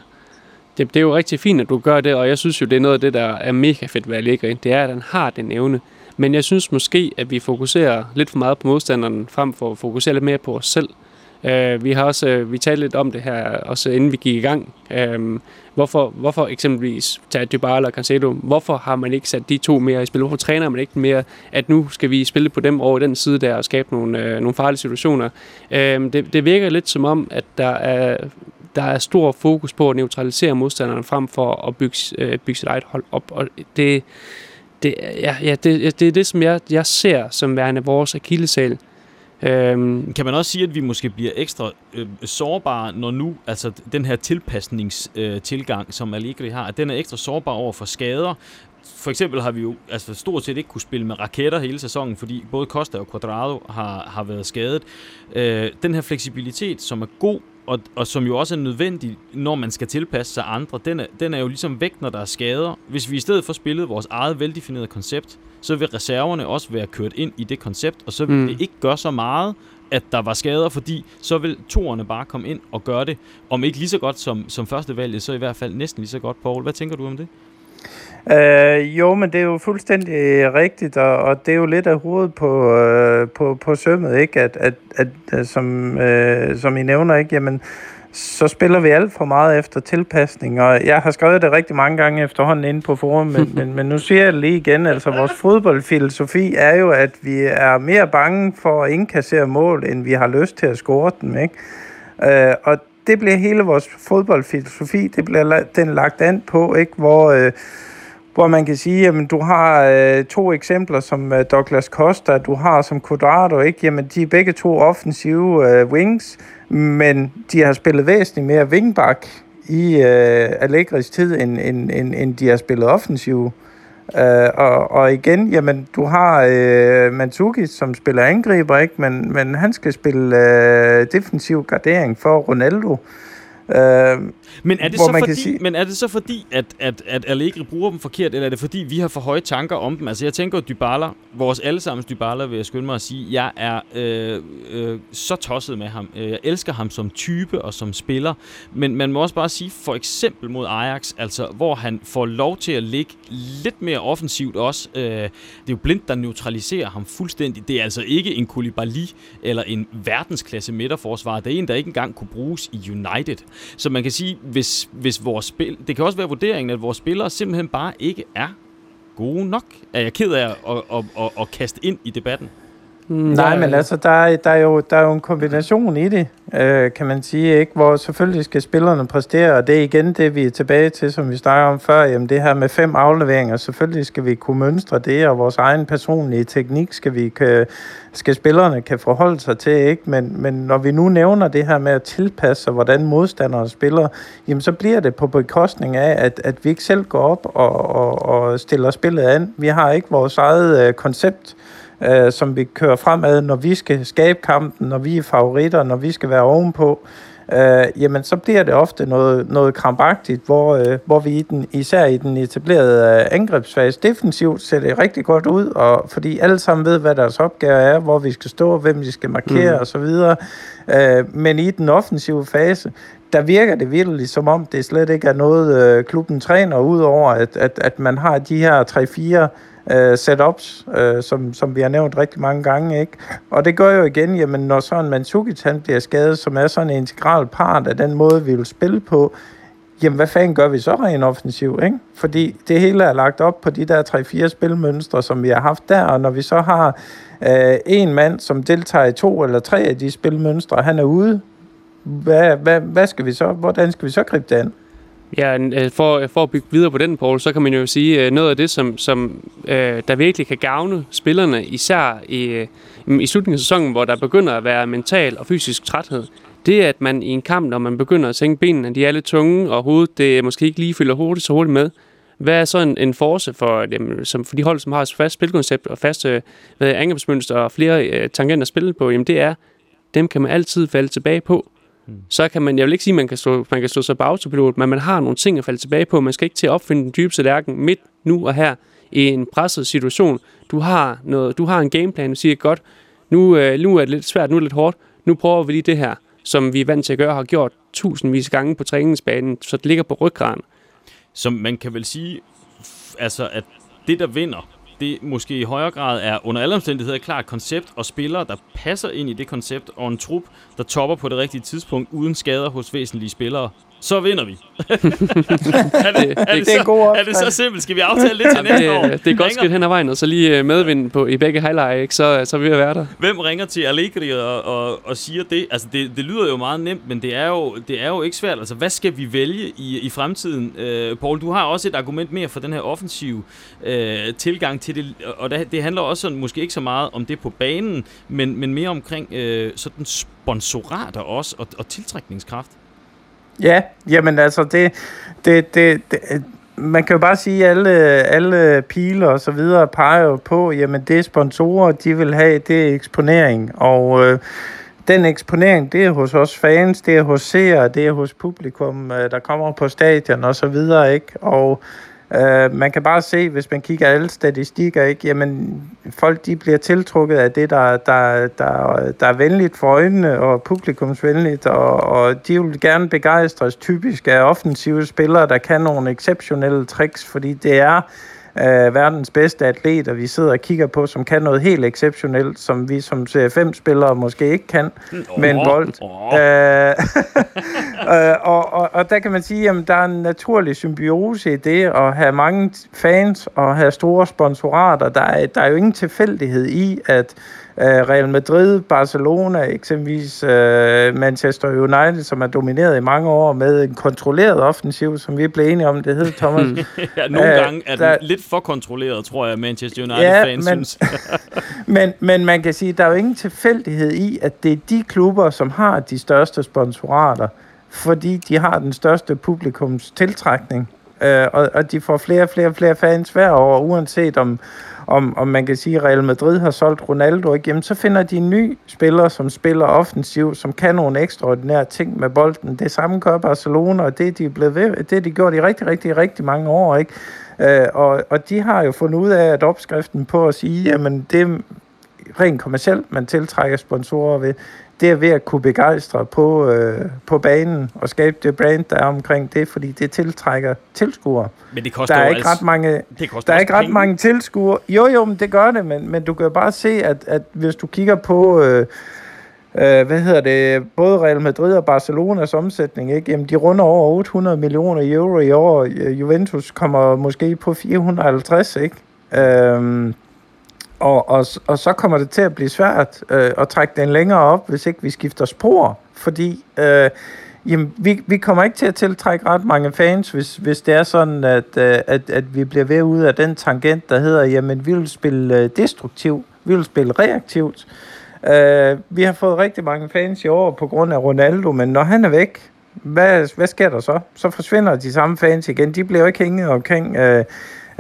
det, det er jo rigtig fint, at du gør det, og jeg synes jo, det er noget af det, der er mega fedt ved Allegri. Det er, at han har den evne. Men jeg synes måske, at vi fokuserer lidt for meget på modstanderen, frem for at fokusere lidt mere på os selv. Uh, vi har også uh, vi talte lidt om det her, også inden vi gik i gang. Uh, hvorfor, hvorfor eksempelvis tage Dybala og Cancelo, hvorfor har man ikke sat de to mere i spil? Hvorfor træner man ikke mere, at nu skal vi spille på dem over den side der og skabe nogle, uh, nogle farlige situationer? Uh, det, det virker lidt som om, at der er der er stor fokus på at neutralisere modstanderen frem for at bygge, øh, bygge sit eget hold op. Og det, det, ja, ja, det, det er det, som jeg, jeg ser som værende vores akillesal.
Øhm. Kan man også sige, at vi måske bliver ekstra øh, sårbare, når nu altså den her tilpasningstilgang, øh, som Allegri har, at den er ekstra sårbar over for skader, for eksempel har vi jo altså stort set ikke kunne spille med raketter hele sæsonen, fordi både Costa og Quadrado har, har været skadet. Øh, den her fleksibilitet, som er god, og, og som jo også er nødvendig, når man skal tilpasse sig andre, den er, den er jo ligesom væk, når der er skader. Hvis vi i stedet for spillet vores eget veldefinerede koncept, så vil reserverne også være kørt ind i det koncept, og så vil mm. det ikke gøre så meget, at der var skader, fordi så vil toerne bare komme ind og gøre det, om ikke lige så godt som, som første valget, så i hvert fald næsten lige så godt, Paul. Hvad tænker du om det?
Øh, jo, men det er jo fuldstændig rigtigt, og, og det er jo lidt af hovedet på, øh, på, på sømmet, ikke? At, at, at, at som, øh, som I nævner, ikke? Jamen, så spiller vi alt for meget efter tilpasning, og jeg har skrevet det rigtig mange gange efterhånden inde på forum, men, men, men nu siger jeg det lige igen, altså vores fodboldfilosofi er jo, at vi er mere bange for at indkassere mål, end vi har lyst til at score dem, ikke? Øh, og det bliver hele vores fodboldfilosofi, det bliver den lagt an på, ikke? Hvor... Øh, hvor man kan sige, at du har øh, to eksempler som øh, Douglas Costa, du har som Quadrado, ikke? Jamen, de er begge to offensive øh, wings, men de har spillet væsentligt mere wingback i øh, Allegris tid, end, end, end, end de har spillet offensive. Øh, Øh, og, og igen, jamen, du har øh, Mantuki, som spiller angriber, ikke? Men, men han skal spille øh, defensiv gardering for Ronaldo.
Øh, men er det, så fordi, sige... men er det så fordi, at, at, at Allegri bruger dem forkert, eller er det fordi, vi har for høje tanker om dem? Altså jeg tænker, at Dybala, vores allesammens Dybala, vil jeg skynde mig at sige, jeg er øh, øh, så tosset med ham. Jeg elsker ham som type og som spiller, men man må også bare sige, for eksempel mod Ajax, altså hvor han får lov til at ligge lidt mere offensivt også. Øh, det er jo Blind, der neutraliserer ham fuldstændig. Det er altså ikke en Koulibaly eller en verdensklasse midterforsvar. Det er en, der ikke engang kunne bruges i United. Så man kan sige, hvis, hvis vores spil... Det kan også være vurderingen, at vores spillere simpelthen bare ikke er gode nok. Er jeg ked af at, at, at, at, at kaste ind i debatten?
Mm, Nej, men altså, der er, der, er jo, der er jo en kombination i det, øh, kan man sige, ikke? hvor selvfølgelig skal spillerne præstere, og det er igen det, vi er tilbage til, som vi snakker om før, jamen det her med fem afleveringer, selvfølgelig skal vi kunne mønstre det, og vores egen personlige teknik skal vi kan, skal spillerne kan forholde sig til, ikke? Men, men når vi nu nævner det her med at tilpasse sig, hvordan modstandere spiller, jamen så bliver det på bekostning af, at, at vi ikke selv går op og, og, og stiller spillet an. Vi har ikke vores eget øh, koncept, øh, som vi kører fremad, når vi skal skabe kampen, når vi er favoritter, når vi skal være ovenpå, øh, jamen så bliver det ofte noget, noget krampagtigt, hvor, øh, hvor vi i den, især i den etablerede øh, angrebsfase defensivt ser det rigtig godt ud, og fordi alle sammen ved, hvad deres opgave er, hvor vi skal stå, hvem vi skal markere mm. osv. Øh, men i den offensive fase, der virker det virkelig som om, det slet ikke er noget, øh, klubben træner, udover at, at, at man har de her 3-4 øh, setups, øh, som, som vi har nævnt rigtig mange gange. ikke. Og det gør jo igen, jamen, når sådan Mandzukic han bliver skadet, som er sådan en integral part af den måde, vi vil spille på, jamen hvad fanden gør vi så rent offensiv, ikke? Fordi det hele er lagt op på de der 3-4 spilmønstre, som vi har haft der, og når vi så har øh, en mand, som deltager i to eller tre af de spilmønstre, han er ude, hvad, hvad, hvad skal vi så, hvordan skal vi så gribe det an?
Ja, øh, for, øh, for at bygge videre på den, Paul, så kan man jo sige, øh, noget af det, som, som øh, der virkelig kan gavne spillerne, især i, i slutningen af sæsonen, hvor der begynder at være mental og fysisk træthed, det er, at man i en kamp, når man begynder at tænke benene, de er lidt tunge, og hovedet det måske ikke lige følger hurtigt så hurtigt med, hvad er så en, en force for, dem, som for de hold, som har et fast spilkoncept og faste angrebsmønster og flere øh, tangenter at spille på, jamen det er, dem kan man altid falde tilbage på. Mm. Så kan man, jeg vil ikke sige, at man kan, slå, man kan slå sig på autopilot, men man har nogle ting at falde tilbage på. Man skal ikke til at opfinde den dybeste lærken midt nu og her i en presset situation. Du har, noget, du har en gameplan, du siger, godt, nu, øh, nu er det lidt svært, nu er det lidt hårdt, nu prøver vi lige det her, som vi er vant til at gøre, har gjort tusindvis af gange på træningsbanen, så det ligger på ryggraden.
Som man kan vel sige, altså at det, der vinder det måske i højere grad er under alle omstændigheder et klart koncept, og spillere, der passer ind i det koncept, og en trup, der topper på det rigtige tidspunkt, uden skader hos væsentlige spillere, så vinder vi. er, det, er, det, det, så, god er det så simpelt? Skal vi aftale det til næste år?
Det er godt skridt hen ad vejen, og så lige øh, medvind på, i begge highlights, så, så vil vi være der.
Hvem ringer til Allegri og, og, og siger det? Altså, det, det lyder jo meget nemt, men det er jo, det er jo ikke svært. Altså, hvad skal vi vælge i, i fremtiden? Uh, Paul, du har også et argument mere for den her offensiv uh, tilgang til det, og det, det handler også sådan, måske ikke så meget om det på banen, men, men mere omkring uh, sådan sponsorater også, og, og tiltrækningskraft.
Ja, jamen altså, det, det, det, det man kan jo bare sige, at alle, alle piler og så videre peger jo på, jamen det sponsorer, de vil have, det er eksponering. Og øh, den eksponering, det er hos os fans, det er hos seere, det er hos publikum, øh, der kommer på stadion og så videre, ikke? Og Øh, man kan bare se, hvis man kigger alle statistikker, ikke, jamen, folk de bliver tiltrukket af det, der, der, der, der er venligt for øjnene og publikumsvenligt, og, og de vil gerne begejstres typisk af offensive spillere, der kan nogle exceptionelle tricks, fordi det er øh, verdens bedste atleter, vi sidder og kigger på, som kan noget helt exceptionelt, som vi som CFM-spillere måske ikke kan oh, med en bold. Oh. Øh, øh, og, og, og der kan man sige, at der er en naturlig symbiose i det at have mange fans og have store sponsorater. Der er, der er jo ingen tilfældighed i, at Real Madrid, Barcelona, eksempelvis uh, Manchester United, som er domineret i mange år med en kontrolleret offensiv, som vi blev enige om, det hed Thomas.
ja, nogle uh, gange er den der, lidt for kontrolleret, tror jeg, Manchester United-fans ja, men, synes.
men, men man kan sige, at der er jo ingen tilfældighed i, at det er de klubber, som har de største sponsorater, fordi de har den største publikums tiltrækning, uh, og, og de får flere og flere flere fans hver år, uanset om om, om man kan sige, at Real Madrid har solgt Ronaldo igennem, så finder de en ny spiller, som spiller offensiv, som kan nogle ekstraordinære ting med bolden. Det samme gør Barcelona, og det de er blevet ved, det de gjort i rigtig, rigtig, rigtig mange år, ikke? Øh, og, og de har jo fundet ud af, at opskriften på at sige, jamen det rent kommercielt, man tiltrækker sponsorer ved, det er ved at kunne begejstre på, øh, på banen og skabe det brand, der er omkring det, fordi det tiltrækker tilskuere.
Men det koster
der er
ikke
altså, ret mange, det der er ikke ret mange tilskuere. Jo, jo, men det gør det, men, men du kan jo bare se, at, at hvis du kigger på... Øh, øh, hvad hedder det, både Real Madrid og Barcelonas omsætning, ikke? Jamen, de runder over 800 millioner euro i år. Juventus kommer måske på 450, ikke? Øhm, og, og, og så kommer det til at blive svært øh, at trække den længere op, hvis ikke vi skifter spor. Fordi øh, jamen, vi, vi kommer ikke til at tiltrække ret mange fans, hvis, hvis det er sådan, at, øh, at, at vi bliver ved ud af den tangent, der hedder, jamen vi vil spille øh, destruktivt, vi vil spille reaktivt. Øh, vi har fået rigtig mange fans i år på grund af Ronaldo, men når han er væk, hvad, hvad sker der så? Så forsvinder de samme fans igen. De bliver jo ikke hængende omkring øh,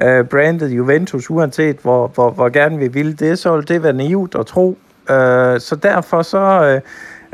øh, brandet Juventus, uanset hvor, hvor, hvor gerne vi ville det, så ville det være naivt at tro. Øh, så derfor så, øh,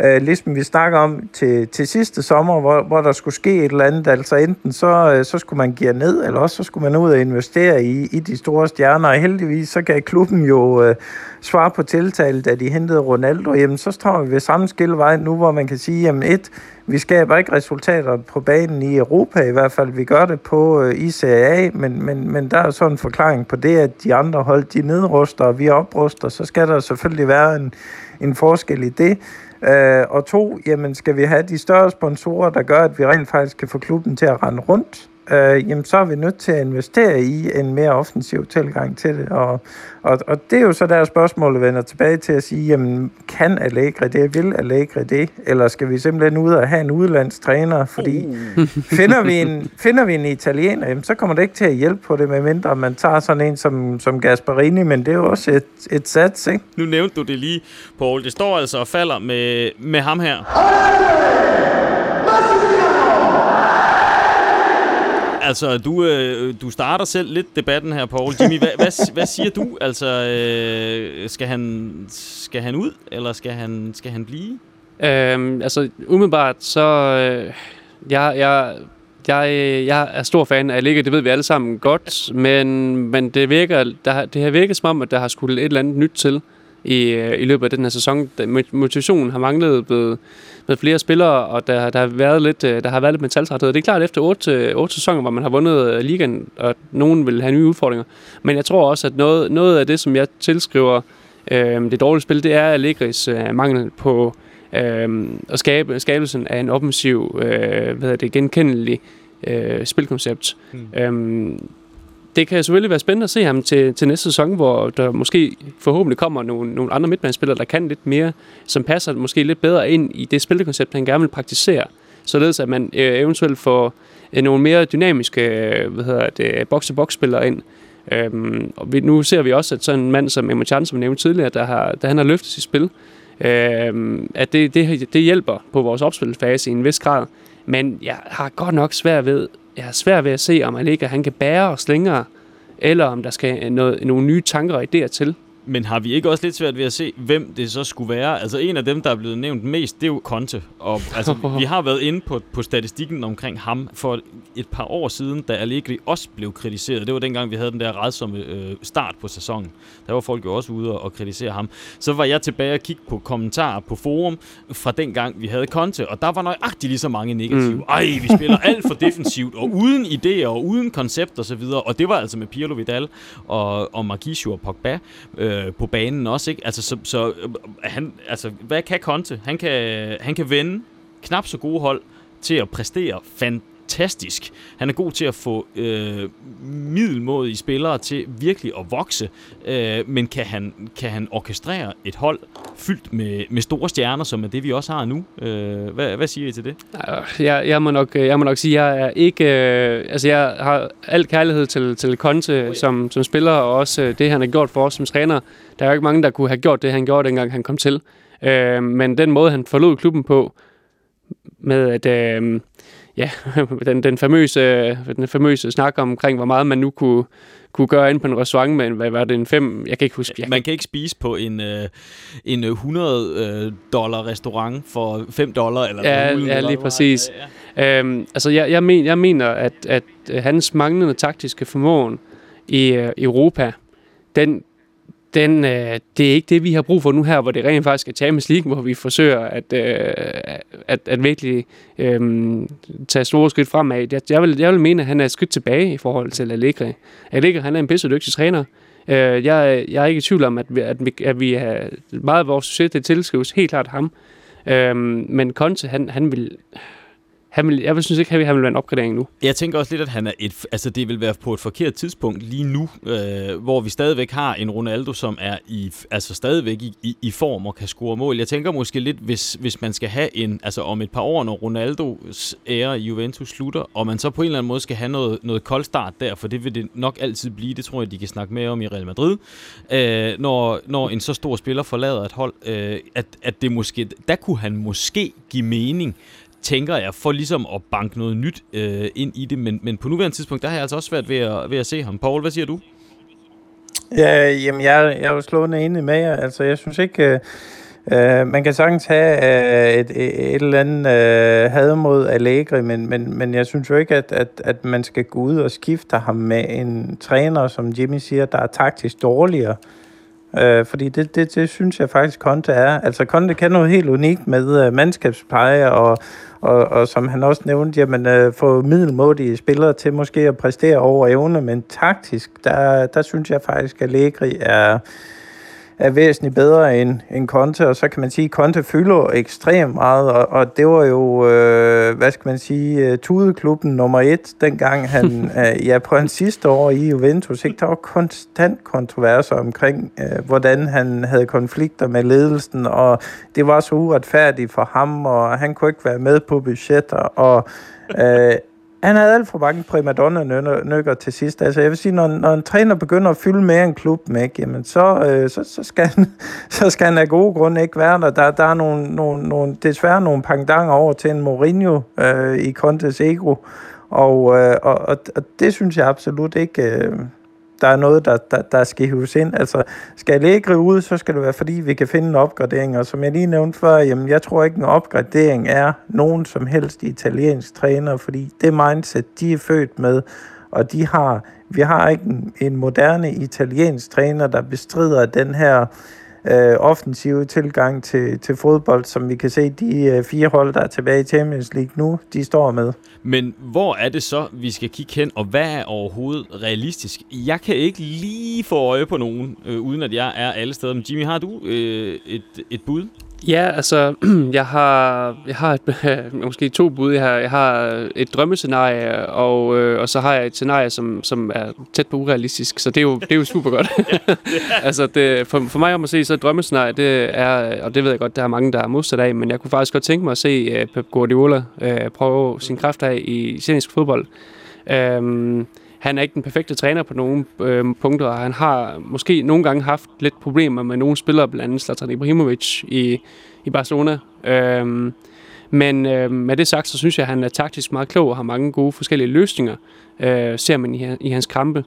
øh, ligesom vi snakker om til, til sidste sommer, hvor, hvor der skulle ske et eller andet, altså enten så, øh, så skulle man give ned, eller også så skulle man ud og investere i, i de store stjerner, og heldigvis så gav klubben jo øh, svar på tiltale, da de hentede Ronaldo, jamen så står vi ved samme skillevej nu, hvor man kan sige, jamen et, vi skaber ikke resultater på banen i Europa i hvert fald. Vi gør det på øh, ICA, men, men, men der er sådan en forklaring på det, at de andre hold, de nedruster, og vi opruster. Så skal der selvfølgelig være en, en forskel i det. Øh, og to, jamen skal vi have de større sponsorer, der gør, at vi rent faktisk kan få klubben til at rende rundt? Øh, jamen så er vi nødt til at investere i en mere offensiv tilgang til det. Og, og, og det er jo så der spørgsmålet vender tilbage til at sige, jamen kan Allegri det, vil Allegri det, eller skal vi simpelthen ud og have en udlandstræner, fordi uh. finder, vi en, finder vi en italiener, jamen, så kommer det ikke til at hjælpe på det, medmindre man tager sådan en som, som Gasparini, men det er jo også et, et sats, ikke?
Nu nævnte du det lige, Paul. Det står altså og falder med, med ham her. Hey! Altså, du, øh, du starter selv lidt debatten her, Paul. Jimmy, hvad, hvad, hvad siger du? Altså, øh, skal, han, skal han ud, eller skal han, skal han blive?
Øhm, altså, umiddelbart, så... Øh, jeg, jeg, jeg, jeg er stor fan af Ligge, det ved vi alle sammen godt, men, men det, virker, der, det har virket som om, at der har skulle et eller andet nyt til i, øh, i løbet af den her sæson. Motivationen har manglet blevet, med flere spillere, og der, der, har været lidt, øh, der har været lidt mentaltræthed. Det er klart, efter otte, otte sæsoner, hvor man har vundet øh, ligaen, og nogen vil have nye udfordringer. Men jeg tror også, at noget, noget af det, som jeg tilskriver øh, det dårlige spil, det er Allegris øh, mangel på øh, at skabe skabelsen af en offensiv, øh, hvad det, genkendelig øh, spilkoncept. Mm. Øhm, det kan selvfølgelig være spændende at se ham til, til næste sæson, hvor der måske forhåbentlig kommer nogle, nogle andre midtbanespillere, der kan lidt mere, som passer måske lidt bedre ind i det spilkoncept, han gerne vil praktisere. Således at man øh, eventuelt får øh, nogle mere dynamiske øh, hvad hedder det, box-to-box-spillere ind. Øhm, og vi, nu ser vi også, at sådan en mand som Emma Chan, som vi nævnte tidligere, der, har, der han har løftet sit spil, øh, at det, det, det hjælper på vores opspilfase i en vis grad. Men jeg har godt nok svært ved jeg har svært ved at se, om Allega han kan bære os længere, eller om der skal noget, nogle nye tanker og idéer til.
Men har vi ikke også lidt svært ved at se, hvem det så skulle være? Altså en af dem, der er blevet nævnt mest, det er jo Conte. Og altså, vi har været inde på, på statistikken omkring ham for et par år siden, da Allegri også blev kritiseret. Det var dengang, vi havde den der redsomme øh, start på sæsonen. Der var folk jo også ude og kritisere ham. Så var jeg tilbage og kigge på kommentarer på forum fra dengang, vi havde Conte, og der var nøjagtigt lige så mange negative. Mm. Ej, vi spiller alt for defensivt, og uden idéer, og uden koncept og så videre. Og det var altså med Pirlo Vidal og, og Marquisio og Pogba. Øh, øh, på banen også, ikke? Altså, så, så øh, han, altså, hvad kan Conte? Han kan, han kan vende knap så gode hold til at præstere fantastisk. Han er god til at få øh, middelmådige spillere til virkelig at vokse, øh, men kan han, kan han orkestrere et hold fyldt med, med store stjerner, som er det, vi også har nu? Øh, hvad, hvad siger I til det?
Jeg, jeg, må, nok, jeg må nok sige, at jeg er ikke... Øh, altså, jeg har al kærlighed til, til Conte oh, ja. som, som spiller, og også øh, det, han har gjort for os som træner. Der er jo ikke mange, der kunne have gjort det, han gjorde, dengang han kom til. Øh, men den måde, han forlod klubben på, med at... Øh, ja, den, den, famøse, den famøse snak omkring, hvor meget man nu kunne, kunne gøre ind på en restaurant med, hvad var det, en fem, jeg kan ikke huske. Jeg
man kan ikke spise på en, øh, en 100 øh, dollar restaurant for 5 dollar, eller
Ja,
ja
ja lige præcis. Ja, ja. Øhm, altså, jeg, jeg, men, jeg mener, at, at hans manglende taktiske formåen i øh, Europa, den, den, øh, det er ikke det, vi har brug for nu her, hvor det rent faktisk er Champions League, hvor vi forsøger at, øh, at, at virkelig øh, tage store skridt fremad. Jeg, jeg, vil, jeg vil mene, at han er skridt tilbage i forhold til Allegri. Allegri, han er en pisse dygtig træner. Øh, jeg, jeg er ikke i tvivl om, at vi, at vi, at vi har meget af vores succes, det tilskrives helt klart ham. Øh, men Conte, han, han vil han vil, jeg vil synes ikke, at han vil være en opgradering nu.
Jeg tænker også lidt, at han er et, altså det vil være på et forkert tidspunkt lige nu, øh, hvor vi stadigvæk har en Ronaldo, som er i, altså stadigvæk i, i, i form og kan score mål. Jeg tænker måske lidt, hvis, hvis man skal have en, altså om et par år, når Ronaldos ære i Juventus slutter, og man så på en eller anden måde skal have noget, noget koldstart der, for det vil det nok altid blive, det tror jeg, de kan snakke mere om i Real Madrid, øh, når, når en så stor spiller forlader et hold, øh, at, at det måske, der kunne han måske give mening, tænker jeg, for ligesom at banke noget nyt øh, ind i det. Men, men på nuværende tidspunkt, der har jeg altså også svært ved at, ved at se ham. Paul, hvad siger du?
Ja, jamen, jeg, jeg er jo slående enig med jer. Altså, jeg synes ikke... Øh, øh man kan sagtens have øh, et, et, et eller andet øh, had mod Allegri, men, men, men jeg synes jo ikke, at, at, at man skal gå ud og skifte ham med en træner, som Jimmy siger, der er taktisk dårligere. Øh, fordi det, det, det synes jeg faktisk, Conte er. Altså, Conte kan noget helt unikt med øh, mandskabspleje og og, og som han også nævnte, jamen, øh, få middelmådige spillere til måske at præstere over evne, men taktisk, der, der synes jeg faktisk, at Allegri er, er væsentligt bedre end, end Conte, og så kan man sige, at Conte fylder ekstremt meget, og, og det var jo, øh, hvad skal man sige, uh, tudeklubben nummer et, dengang han, øh, ja, på hans sidste år i Juventus, ikke? der var konstant kontroverser omkring, øh, hvordan han havde konflikter med ledelsen, og det var så uretfærdigt for ham, og han kunne ikke være med på budgetter, og øh, han havde alt for mange primadonna-nykker til sidst. Altså, jeg vil sige, når, når en træner begynder at fylde mere en klub med, jamen, så, øh, så, så, skal han, så skal han af gode grunde ikke være der. Der, der er nogle, nogle, nogle, desværre nogle pangdanger over til en Mourinho øh, i Contes ego, og, øh, og, og, og det synes jeg absolut ikke... Øh, der er noget, der, der, der skal hives ind. Altså, skal lægge ud, så skal det være, fordi vi kan finde en opgradering. Og som jeg lige nævnte før, jamen, jeg tror ikke, en opgradering er nogen som helst italiensk træner, fordi det mindset, de er født med, og de har, vi har ikke en, en moderne italiensk træner, der bestrider den her øh, offensive tilgang til, til fodbold, som vi kan se, de øh, fire hold, der er tilbage i Champions League nu, de står med.
Men hvor er det så, vi skal kigge hen, og hvad er overhovedet realistisk? Jeg kan ikke lige få øje på nogen, øh, uden at jeg er alle steder. Men Jimmy, har du øh, et, et bud?
Ja, altså, jeg har, jeg har et, måske to bud. Jeg har, jeg har et drømmescenarie, og, øh, og så har jeg et scenarie, som, som er tæt på urealistisk, så det er jo, det er jo super godt. altså, det, for, for mig om at se, så et drømmescenarie, det er, og det ved jeg godt, der er mange, der er modsat af, men jeg kunne faktisk godt tænke mig at se uh, Pep Guardiola uh, prøve sin kraft af i italiensk fodbold. Um, han er ikke den perfekte træner på nogle øh, punkter, og han har måske nogle gange haft lidt problemer med nogle spillere, blandt andet Zlatan Ibrahimovic i, i Barcelona. Øh, men øh, med det sagt, så synes jeg, at han er taktisk meget klog og har mange gode forskellige løsninger, øh, ser man i, i hans kampe.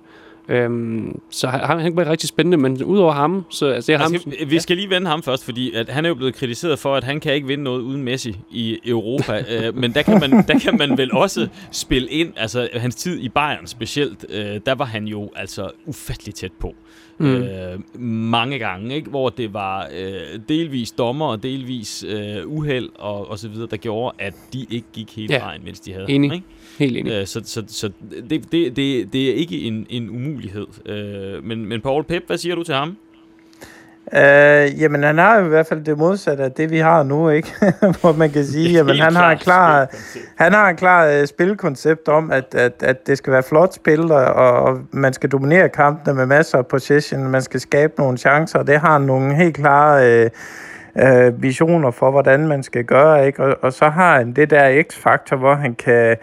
Øhm, så han, han bliver rigtig spændende, men udover ham, så altså, det er
altså, ham... Vi skal lige vende ham først, fordi at han er jo blevet kritiseret for, at han kan ikke vinde noget uden Messi i Europa. øh, men der kan, man, der kan man vel også spille ind, altså hans tid i Bayern specielt, øh, der var han jo altså ufattelig tæt på. Mm. Øh, mange gange, ikke? hvor det var øh, delvis dommer og delvis øh, uheld og, og så videre, der gjorde, at de ikke gik hele ja. vejen, mens de havde
Enig.
ham. Ikke?
Helt enig.
Øh, så så, så det, det, det, det er ikke en, en umulighed. Øh, men, men Paul Pep, hvad siger du til ham?
Øh, jamen, han har jo i hvert fald det modsatte af det, vi har nu, ikke? Hvor man kan sige, jamen, han har, klar, han har en klar uh, spilkoncept om, at, at, at det skal være flot spil, og, og man skal dominere kampene med masser af possession, man skal skabe nogle chancer, og det har nogle helt klare... Uh, uh, visioner for, hvordan man skal gøre, ikke? Og, og så har han det der x-faktor, hvor han kan,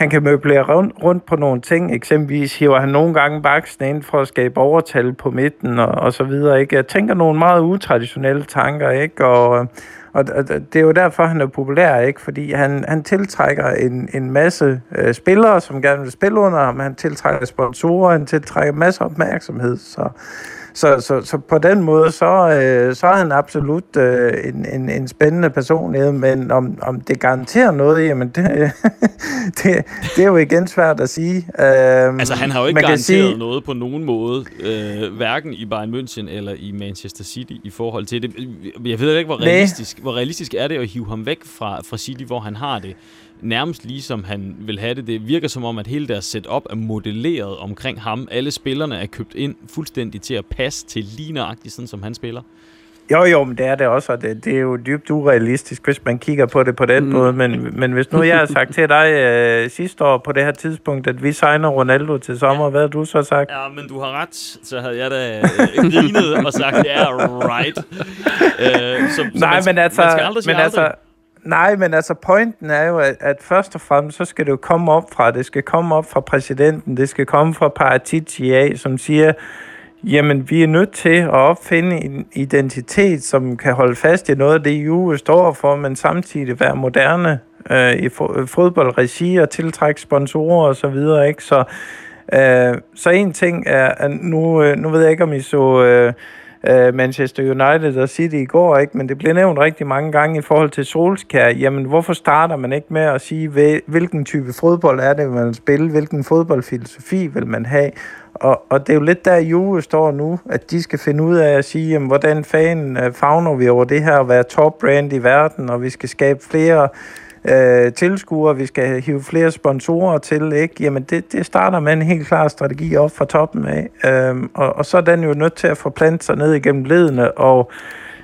han kan møblere rundt, rundt på nogle ting. Eksempelvis hiver han nogle gange baksen ind for at skabe overtal på midten og, og så videre. Ikke? Jeg tænker nogle meget utraditionelle tanker, ikke? Og, og, og det er jo derfor, han er populær, ikke? Fordi han, han tiltrækker en, en masse øh, spillere, som gerne vil spille under ham. Han tiltrækker sponsorer, han tiltrækker masser af opmærksomhed. Så, så, så, så på den måde, så, øh, så er han absolut øh, en, en, en spændende personlighed, men om, om det garanterer noget, jamen det, det, det er jo igen svært at sige.
Øh, altså han har jo ikke garanteret sige, noget på nogen måde, øh, hverken i Bayern München eller i Manchester City i forhold til det. Jeg ved ikke, hvor realistisk, hvor realistisk er det at hive ham væk fra, fra City, hvor han har det nærmest ligesom han vil have det. Det virker som om, at hele deres setup er modelleret omkring ham. Alle spillerne er købt ind fuldstændig til at passe til lige nøjagtigt, sådan som han spiller.
Jo, jo, men det er det også, og det, det er jo dybt urealistisk, hvis man kigger på det på den mm. måde. Men, men hvis nu jeg har sagt til dig øh, sidste år på det her tidspunkt, at vi signer Ronaldo til sommer, ja. hvad har du så sagt?
Ja, men du har ret, så havde jeg da øh, grinet og sagt, ja, yeah, right.
Øh, så, Nej, så man, men altså... Man skal aldrig men altså, aldrig. Nej, men altså pointen er jo, at, at først og fremmest, så skal det jo komme op fra, det skal komme op fra præsidenten, det skal komme fra Paratici som siger, Jamen, vi er nødt til at opfinde en identitet, som kan holde fast i noget af det, EU står for, men samtidig være moderne øh, i øh, fodboldregi og tiltrække sponsorer og så videre, ikke? Så, øh, så en ting er, at nu, øh, nu ved jeg ikke, om I så øh, øh, Manchester United og City i går, ikke? men det bliver nævnt rigtig mange gange i forhold til Solskjaer. Jamen, hvorfor starter man ikke med at sige, hvilken type fodbold er det, man vil spille, hvilken fodboldfilosofi vil man have? Og, og det er jo lidt der, Juve står nu, at de skal finde ud af at sige, jamen, hvordan fanden øh, fagner vi over det her at være top brand i verden, og vi skal skabe flere øh, tilskuere, vi skal hive flere sponsorer til, ikke? Jamen det, det starter med en helt klar strategi op fra toppen af, øhm, og, og så er den jo nødt til at forplante sig ned igennem ledene, og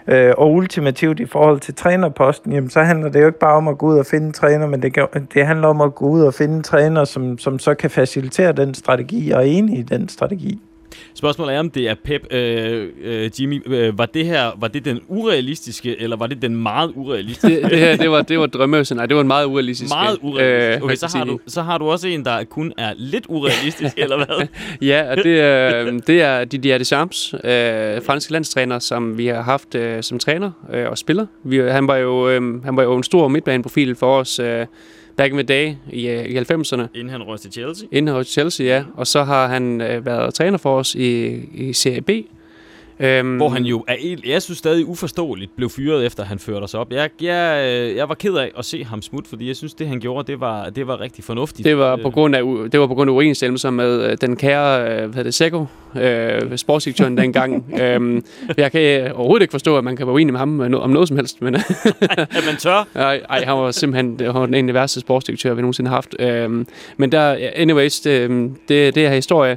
øh, og ultimativt i forhold til trænerposten, jamen så handler det jo ikke bare om at gå ud og finde en træner, men det, det handler om at gå ud og finde en træner, som, som så kan facilitere den strategi og er enig i den strategi.
Spørgsmålet er, om det er Pep. Øh, øh, Jimmy, øh, var det her var det den urealistiske, eller var det den meget urealistiske?
det, det her, det var, det var drømmeøvelsen. Nej, det var en meget urealistisk.
Meget urealistisk. Øh, okay, så har, du, så har du også en, der kun er lidt urealistisk, eller hvad?
ja, og det, øh, det er Didier Deschamps, øh, franske landstræner, som vi har haft øh, som træner øh, og spiller. Vi, han, var jo, øh, han var jo en stor midtbaneprofil for os. Øh, back in the day i, øh, i 90'erne.
Inden han røg til Chelsea?
Inden han røg til Chelsea, ja. Og så har han øh, været træner for os i, i Serie B,
Øhm, Hvor han jo, er, jeg synes stadig uforståeligt, blev fyret efter han førte os op. Jeg, jeg, øh, jeg var ked af at se ham smut, fordi jeg synes, det han gjorde, det var, det var rigtig fornuftigt.
Det var på grund af, det var på grund af uenstemmelser med øh, den kære, øh, hvad hedder det, Seko, øh, sportsdirektøren dengang. øhm, jeg kan overhovedet ikke forstå, at man kan være uenig med ham om noget som helst. Men,
at man tør?
Ej, ej, han var simpelthen han var den ene værste sportsdirektør, vi nogensinde har haft. Øhm, men der, anyways, det, det, det er historie.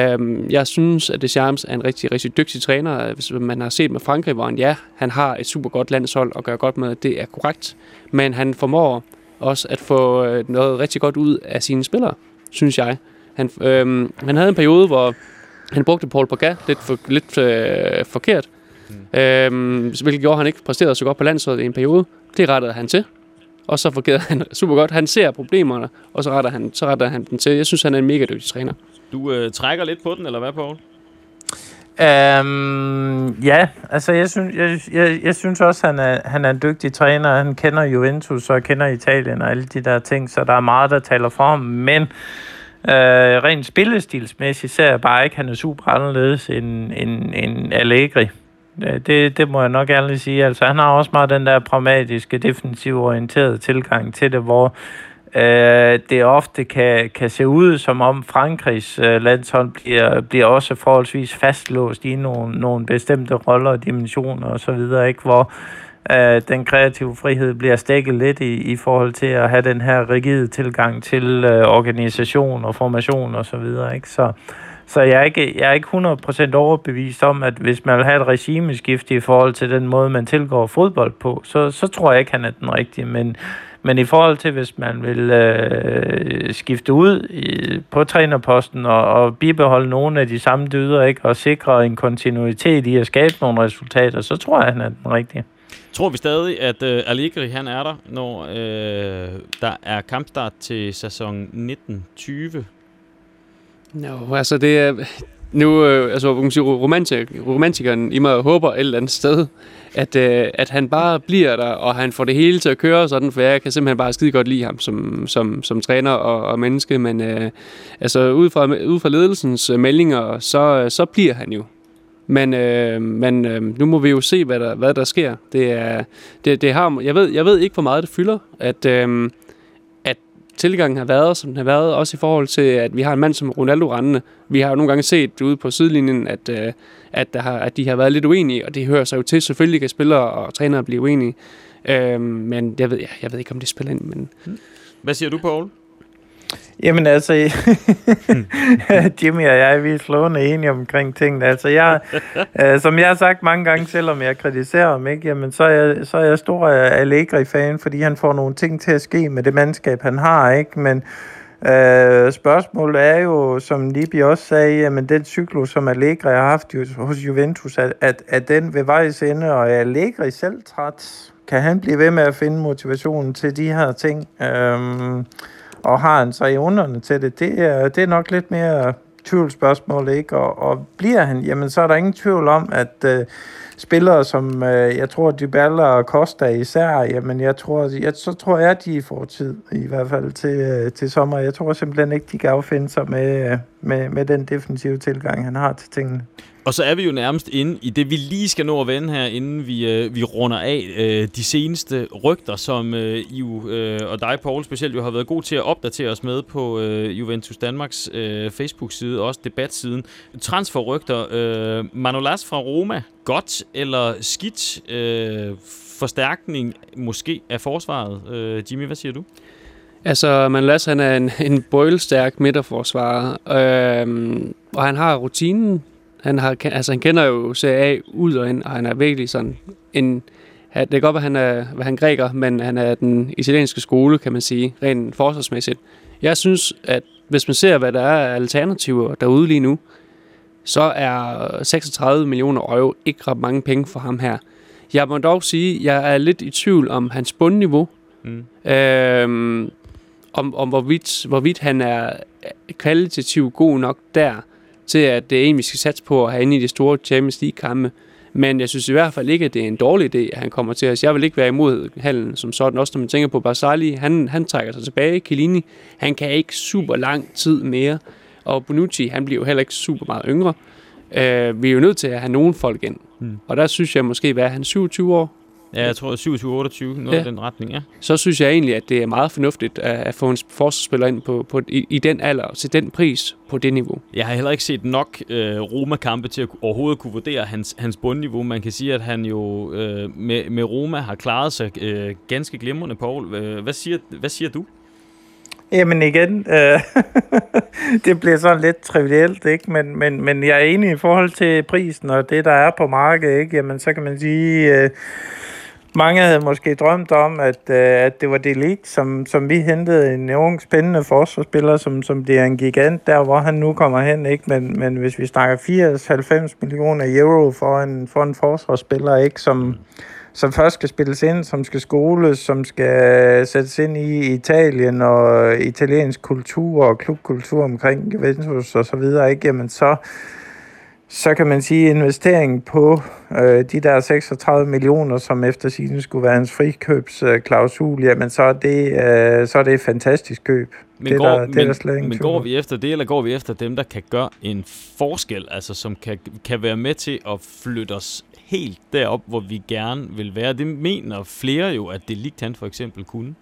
Um, jeg synes, at Deschamps er en rigtig, rigtig dygtig træner. Hvis man har set med Frankrig, hvor han, ja, han har et super godt landshold og gør godt med, det er korrekt. Men han formår også at få øh, noget rigtig godt ud af sine spillere, synes jeg. Han, øhm, han havde en periode, hvor han brugte Paul Pogba lidt, for, lidt øh, forkert. Mm. Øhm, hvilket gjorde, at han ikke præsterede så godt på landsholdet i en periode. Det rettede han til. Og så fungerede han super godt. Han ser problemerne, og så retter han, så retter han den til. Jeg synes, han er en mega dygtig træner.
Du øh, trækker lidt på den, eller hvad, Paul?
Um, øhm, ja, altså jeg synes, jeg, jeg, jeg synes også, han er, han er en dygtig træner. Han kender Juventus og kender Italien og alle de der ting, så der er meget, der taler for ham. Men øh, rent spillestilsmæssigt ser jeg bare ikke, at han er super anderledes end, end, end Allegri. Det, det må jeg nok ærligt sige. Altså, han har også meget den der pragmatiske, defensiv orienterede tilgang til det, hvor øh, det ofte kan, kan se ud som om Frankrigs øh, landshold bliver, bliver også forholdsvis fastlåst i nogle, nogle bestemte roller og dimensioner osv., ikke? hvor øh, den kreative frihed bliver stækket lidt i, i forhold til at have den her rigide tilgang til øh, organisation og formation osv. Så, ikke? så så jeg er ikke, jeg er ikke 100% overbevist om, at hvis man vil have et regimeskift i forhold til den måde, man tilgår fodbold på, så, så tror jeg ikke, han er den rigtige. Men, men i forhold til, hvis man vil øh, skifte ud i, på trænerposten og, og bibeholde nogle af de samme dyder, ikke, og sikre en kontinuitet i at skabe nogle resultater, så tror jeg, at han er den rigtige.
Tror vi stadig, at øh, Allegri han er der, når øh, der er kampstart til sæson 1920?
No, altså det er... Nu, øh, altså, man sige, romantik, romantikeren i mig håber et eller andet sted, at, øh, at han bare bliver der, og han får det hele til at køre sådan, for jeg kan simpelthen bare skide godt lide ham som, som, som træner og, og menneske, men øh, altså, ud fra, ud fra ledelsens øh, meldinger, så, øh, så bliver han jo. Men, øh, men øh, nu må vi jo se, hvad der, hvad der sker. Det er, det, det har, jeg, ved, jeg ved ikke, hvor meget det fylder, at, øh, tilgangen har været, som den har været, også i forhold til, at vi har en mand som Ronaldo rendende. Vi har jo nogle gange set ude på sidelinjen, at, øh, at, der har, at de har været lidt uenige, og det hører sig jo til. Selvfølgelig kan spillere og trænere blive uenige, øh, men jeg ved, jeg, jeg ved ikke, om det spiller ind. Men...
Hvad siger du, Paul?
Jamen altså, Jimmy og jeg, vi er slående enige omkring tingene. Altså, jeg, øh, som jeg har sagt mange gange, selvom jeg kritiserer ham, ikke, jamen, så, er jeg, så er jeg stor Allegri-fan, fordi han får nogle ting til at ske med det mandskab, han har. Ikke? Men øh, spørgsmålet er jo, som Libi også sagde, jamen, den cyklus, som Allegri har haft hos Juventus, at, at, at den ved vejs ende, og er Allegri selv træt? Kan han blive ved med at finde motivationen til de her ting? Øh, og har han så evnerne til det, det er, det er nok lidt mere tvivlsspørgsmål, ikke? Og, og bliver han, jamen så er der ingen tvivl om, at øh, spillere som, øh, jeg tror, Dybala og Costa især, jamen jeg tror, jeg, så tror jeg, de får tid, i hvert fald til, øh, til sommer. Jeg tror simpelthen ikke, de kan affinde sig med, øh, med, med den defensive tilgang, han har til tingene.
Og så er vi jo nærmest inde i det, vi lige skal nå at vende her, inden vi, øh, vi runder af øh, de seneste rygter, som øh, I jo, øh, og dig, Paul, specielt jo har været god til at opdatere os med på øh, Juventus Danmarks øh, Facebook-side, og også debatsiden. Transferrygter. Øh, Manolas fra Roma, godt eller skidt øh, forstærkning måske af forsvaret? Øh, Jimmy, hvad siger du?
Altså, Manolas han er en, en bøjlestærk midterforsvarer, øh, og han har rutinen han, har, altså, han kender jo CA ud og ind, og han er virkelig sådan en... Det kan godt være, han er, hvad han græker, men han er den italienske skole, kan man sige, rent forsvarsmæssigt. Jeg synes, at hvis man ser, hvad der er af alternativer derude lige nu, så er 36 millioner euro ikke ret mange penge for ham her. Jeg må dog sige, at jeg er lidt i tvivl om hans bundniveau. Mm. Øhm, om, om hvorvidt, hvorvidt han er kvalitativt god nok der, til, at det er en, vi skal satse på at have inde i de store Champions League-kampe. Men jeg synes i hvert fald ikke, at det er en dårlig idé, at han kommer til os. Jeg vil ikke være imod hallen som sådan, også når man tænker på Barzali. Han, han trækker sig tilbage. Chiellini, han kan ikke super lang tid mere. Og Bonucci, han bliver jo heller ikke super meget yngre. Uh, vi er jo nødt til at have nogle folk ind. Hmm. Og der synes jeg måske, hvad er han 27 år?
Ja, jeg tror 27-28, noget ja. i den retning, ja.
Så synes jeg egentlig, at det er meget fornuftigt at få en forsvarsspiller ind på, på, i, i den alder, til den pris, på det niveau.
Jeg har heller ikke set nok øh, Roma-kampe til at overhovedet kunne vurdere hans, hans bundniveau. Man kan sige, at han jo øh, med, med Roma har klaret sig øh, ganske glimrende, Paul. Øh, hvad, siger, hvad siger du?
Jamen igen, øh, det bliver sådan lidt trivielt, ikke? Men, men, men jeg er enig i forhold til prisen og det, der er på markedet, ikke? Jamen så kan man sige... Øh, mange havde måske drømt om, at, øh, at det var det league, som, som vi hentede en ung, spændende forsvarsspiller, som, som bliver en gigant, der hvor han nu kommer hen. ikke. Men, men hvis vi snakker 80-90 millioner euro for en, for en forsvarsspiller, ikke, som, som først skal spilles ind, som skal skoles, som skal sættes ind i Italien og italiensk kultur og klubkultur omkring Juventus og så videre, ikke? Jamen så, så kan man sige, at investeringen på øh, de der 36 millioner, som efter siden skulle være hans frikøbsklausul, jamen så er det, øh, så er det et fantastisk køb.
Men, det går, der, men, det er der men går vi efter det, eller går vi efter dem, der kan gøre en forskel, altså som kan, kan være med til at flytte os helt derop, hvor vi gerne vil være? Det mener flere jo, at det ligt han for eksempel kunne.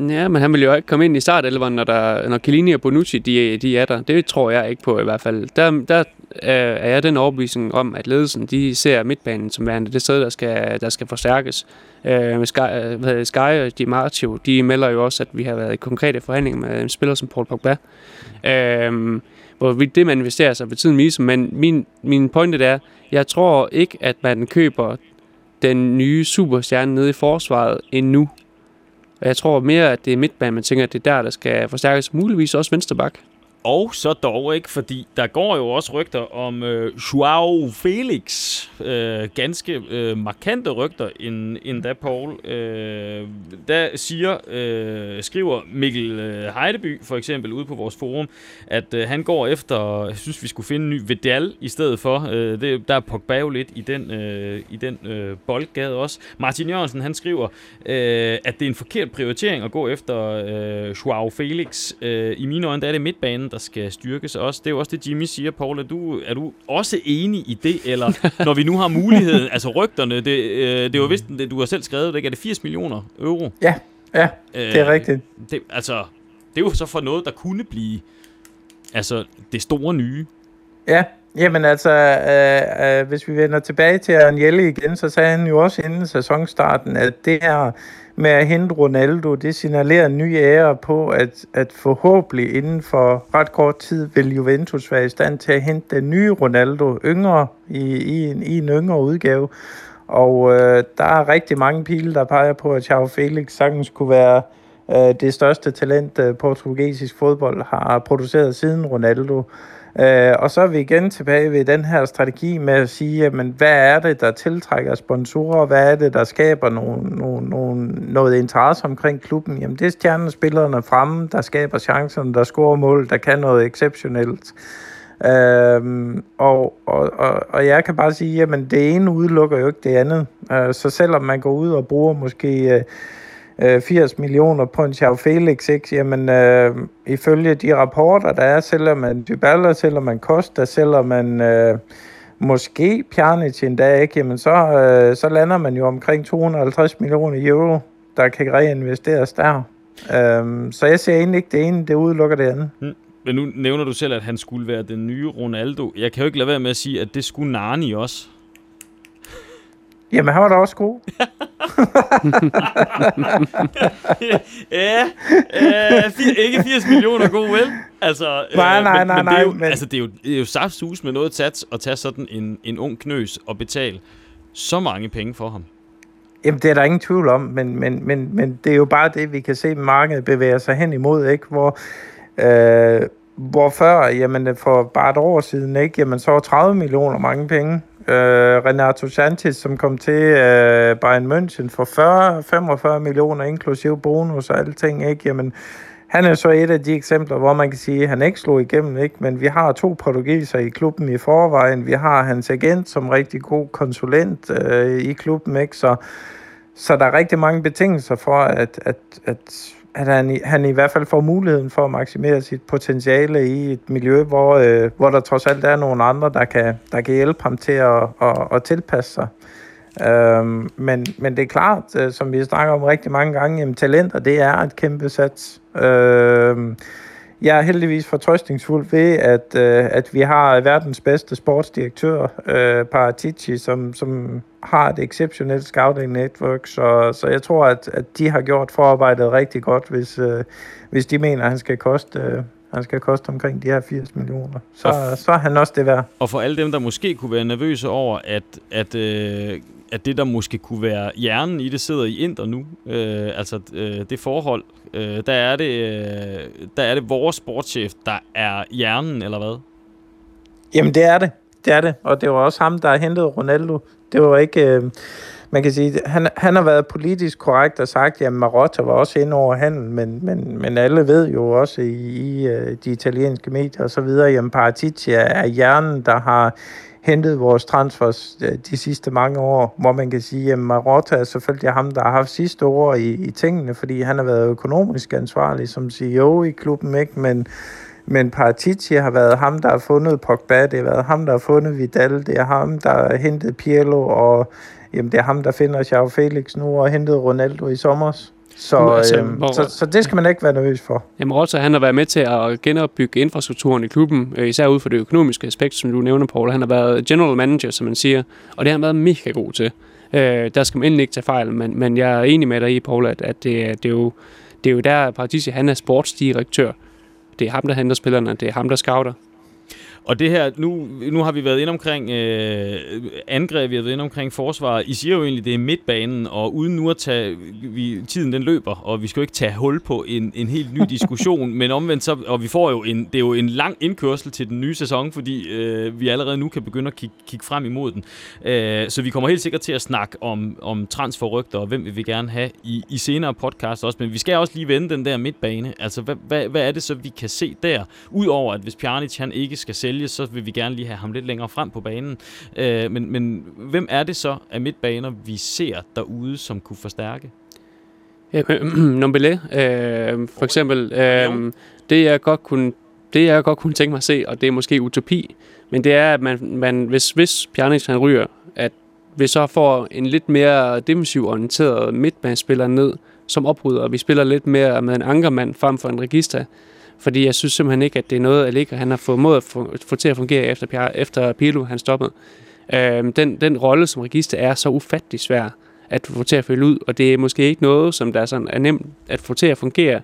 Ja, men han vil jo ikke komme ind i startelveren, når, der, når Chiellini og Bonucci de, de er der. Det tror jeg ikke på i hvert fald. Der, der øh, er jeg den overbevisning om, at ledelsen de ser midtbanen som værende det sted, der skal, der skal forstærkes. Øh, Sky, øh, Sky og Di Martio, de melder jo også, at vi har været i konkrete forhandlinger med en spiller som Paul Pogba. Øh, hvor det man investerer sig ved tiden viser, men min, min pointe er, jeg tror ikke, at man køber den nye superstjerne nede i forsvaret endnu. Jeg tror mere, at det er midtbanen, man tænker, at det er der, der skal forstærkes. Muligvis også venstreback.
Og så dog ikke, fordi der går jo også rygter om øh, Joao Felix. Øh, ganske øh, markante rygter, end, end da Paul. Øh, der siger, øh, skriver Mikkel øh, Heideby for eksempel ude på vores forum, at øh, han går efter, jeg synes vi skulle finde en ny Vidal i stedet for. Øh, det, der er Pogba jo lidt i den, øh, i den øh, boldgade også. Martin Jørgensen han skriver, øh, at det er en forkert prioritering at gå efter øh, Joao Felix. Øh, I mine øjne der er det midtbanen, der skal styrkes også. Det er jo også det, Jimmy siger, Paul. Er du, er du også enig i det, eller når vi nu har muligheden, altså rygterne, det, øh, det er jo vist, det, du har selv skrevet, det, ikke? er det 80 millioner euro?
Ja, ja, det er øh, rigtigt.
Det, altså, det er jo så for noget, der kunne blive altså det store nye.
Ja, Jamen altså, øh, øh, hvis vi vender tilbage til Agnelli igen, så sagde han jo også inden sæsonstarten, at det her med at hente Ronaldo, det signalerer en ny ære på, at, at forhåbentlig inden for ret kort tid vil Juventus være i stand til at hente den nye Ronaldo yngre i, i, en, i en yngre udgave. Og øh, der er rigtig mange pile, der peger på, at Joao Felix sagtens kunne være øh, det største talent, øh, portugisisk fodbold har produceret siden Ronaldo. Øh, og så er vi igen tilbage ved den her strategi med at sige, jamen, hvad er det, der tiltrækker sponsorer? Hvad er det, der skaber nogle, nogle, nogle, noget interesse omkring klubben? Jamen, det er stjernespillerne fremme, der skaber chancerne, der scorer mål, der kan noget exceptionelt. Øhm, og, og, og, og jeg kan bare sige, at det ene udelukker jo ikke det andet. Øh, så selvom man går ud og bruger måske øh, Øh, 80 millioner på en Xiao Felix, ikke? Jamen, øh, ifølge de rapporter, der er, sælger man Dybala, sælger man Costa, sælger man øh, måske Pjanic endda, ikke? Jamen, så, øh, så lander man jo omkring 250 millioner euro, der kan reinvesteres der. Øh, så jeg ser egentlig ikke det ene, det udelukker det andet. Hmm.
Men nu nævner du selv, at han skulle være den nye Ronaldo. Jeg kan jo ikke lade være med at sige, at det skulle Nani også.
Jamen, han var da også god.
ja, øh, fir, ikke 80 millioner god, vel? Altså,
øh, nej, nej, nej,
men,
nej.
Det er jo,
men...
altså, det er jo, det er jo saftsus med noget tats at tage sådan en, en ung knøs og betale så mange penge for ham.
Jamen, det er der ingen tvivl om, men, men, men, men det er jo bare det, vi kan se, markedet bevæger sig hen imod, ikke? Hvor, øh, hvor før, jamen for bare et år siden, ikke? Jamen, så var 30 millioner mange penge øh, Renato Sanchez, som kom til øh, Bayern München for 40, 45 millioner, inklusive bonus og alting, ikke? Jamen, han er så et af de eksempler, hvor man kan sige, at han ikke slog igennem, ikke? men vi har to portugiser i klubben i forvejen. Vi har hans agent som rigtig god konsulent øh, i klubben, ikke? Så, så der er rigtig mange betingelser for, at, at, at at han, han i hvert fald får muligheden for at maksimere sit potentiale i et miljø, hvor, øh, hvor der trods alt er nogle andre, der kan, der kan hjælpe ham til at, at, at tilpasse sig. Øhm, men, men det er klart, øh, som vi snakker om rigtig mange gange, jamen, talenter, det er et kæmpe sats. Øhm, jeg er heldigvis fortrøstningsfuld ved, at, øh, at vi har verdens bedste sportsdirektør, øh, Paratici, som, som har et exceptionelt scouting network, så, så jeg tror, at, at de har gjort forarbejdet rigtig godt, hvis, øh, hvis de mener, at han skal koste... Øh, han skal koste omkring de her 80 millioner. Så, så er han også det værd.
Og for alle dem, der måske kunne være nervøse over, at, at, øh, at det, der måske kunne være hjernen i det, sidder i Inter nu, øh, altså øh, det forhold, øh, der, er det, øh, der er det vores sportschef, der er hjernen, eller hvad?
Jamen, det er det. Det er det. Og det var også ham, der hentede Ronaldo. Det var ikke... Øh, man kan sige, han, han har været politisk korrekt og sagt, at Marotta var også inde over handel, men, men, men alle ved jo også i, i øh, de italienske medier og så videre, jamen Paratici er hjernen, der har hentet vores transfers øh, de sidste mange år, hvor man kan sige, at Marotta er selvfølgelig ham, der har haft sidste år i, i tingene, fordi han har været økonomisk ansvarlig som CEO i klubben, ikke? men men Paratici har været ham, der har fundet Pogba, det har været ham, der har fundet Vidal, det er ham, der har hentet Pirlo, og jamen, det er ham, der finder Joao Felix nu og hentet Ronaldo i sommer. Så, altså, øhm, hvor, så, så det skal man ikke være nervøs for.
Jamen Rotter, han har været med til at genopbygge infrastrukturen i klubben, øh, især ud for det økonomiske aspekt, som du nævner, Paul. Han har været general manager, som man siger, og det har han været mega god til. Øh, der skal man endelig ikke tage fejl, men, men jeg er enig med dig i, Paul, at, at det, det, er jo, det er jo der, Paradisi, han er sportsdirektør. Det er ham, der henter spillerne, det er ham, der scouter.
Og det her, nu, nu har vi været ind omkring øh, angreb, vi har været ind omkring forsvar. I siger jo egentlig, det er midtbanen, og uden nu at tage, vi, tiden den løber, og vi skal jo ikke tage hul på en, en helt ny diskussion, men omvendt så, og vi får jo en, det er jo en lang indkørsel til den nye sæson, fordi øh, vi allerede nu kan begynde at kigge, kigge frem imod den. Øh, så vi kommer helt sikkert til at snakke om, om transferrygter, og hvem vil vi gerne have i, i senere podcast også, men vi skal også lige vende den der midtbane. Altså, hvad, hvad, hvad er det så, vi kan se der? Udover at hvis Pjanic han ikke skal sælge sælges, så vil vi gerne lige have ham lidt længere frem på banen. Øh, men, men hvem er det så af midtbaner, vi ser derude, som kunne forstærke?
Ja, Nombele, øh, for eksempel. Øh, det jeg godt kunne det jeg godt kunne tænke mig at se, og det er måske utopi, men det er, at man, man hvis, hvis Pjanic han ryger, at vi så får en lidt mere defensiv orienteret midtbanespiller ned, som oprydder, og vi spiller lidt mere med en ankermand frem for en register, fordi jeg synes simpelthen ikke, at det er noget, Allegri han har formået at få, få til at fungere efter, efter Pirlo han stoppede. Øhm, den, den rolle som register er så ufattelig svær at få til at følge ud, og det er måske ikke noget, som der er, sådan, er nemt at få til at fungere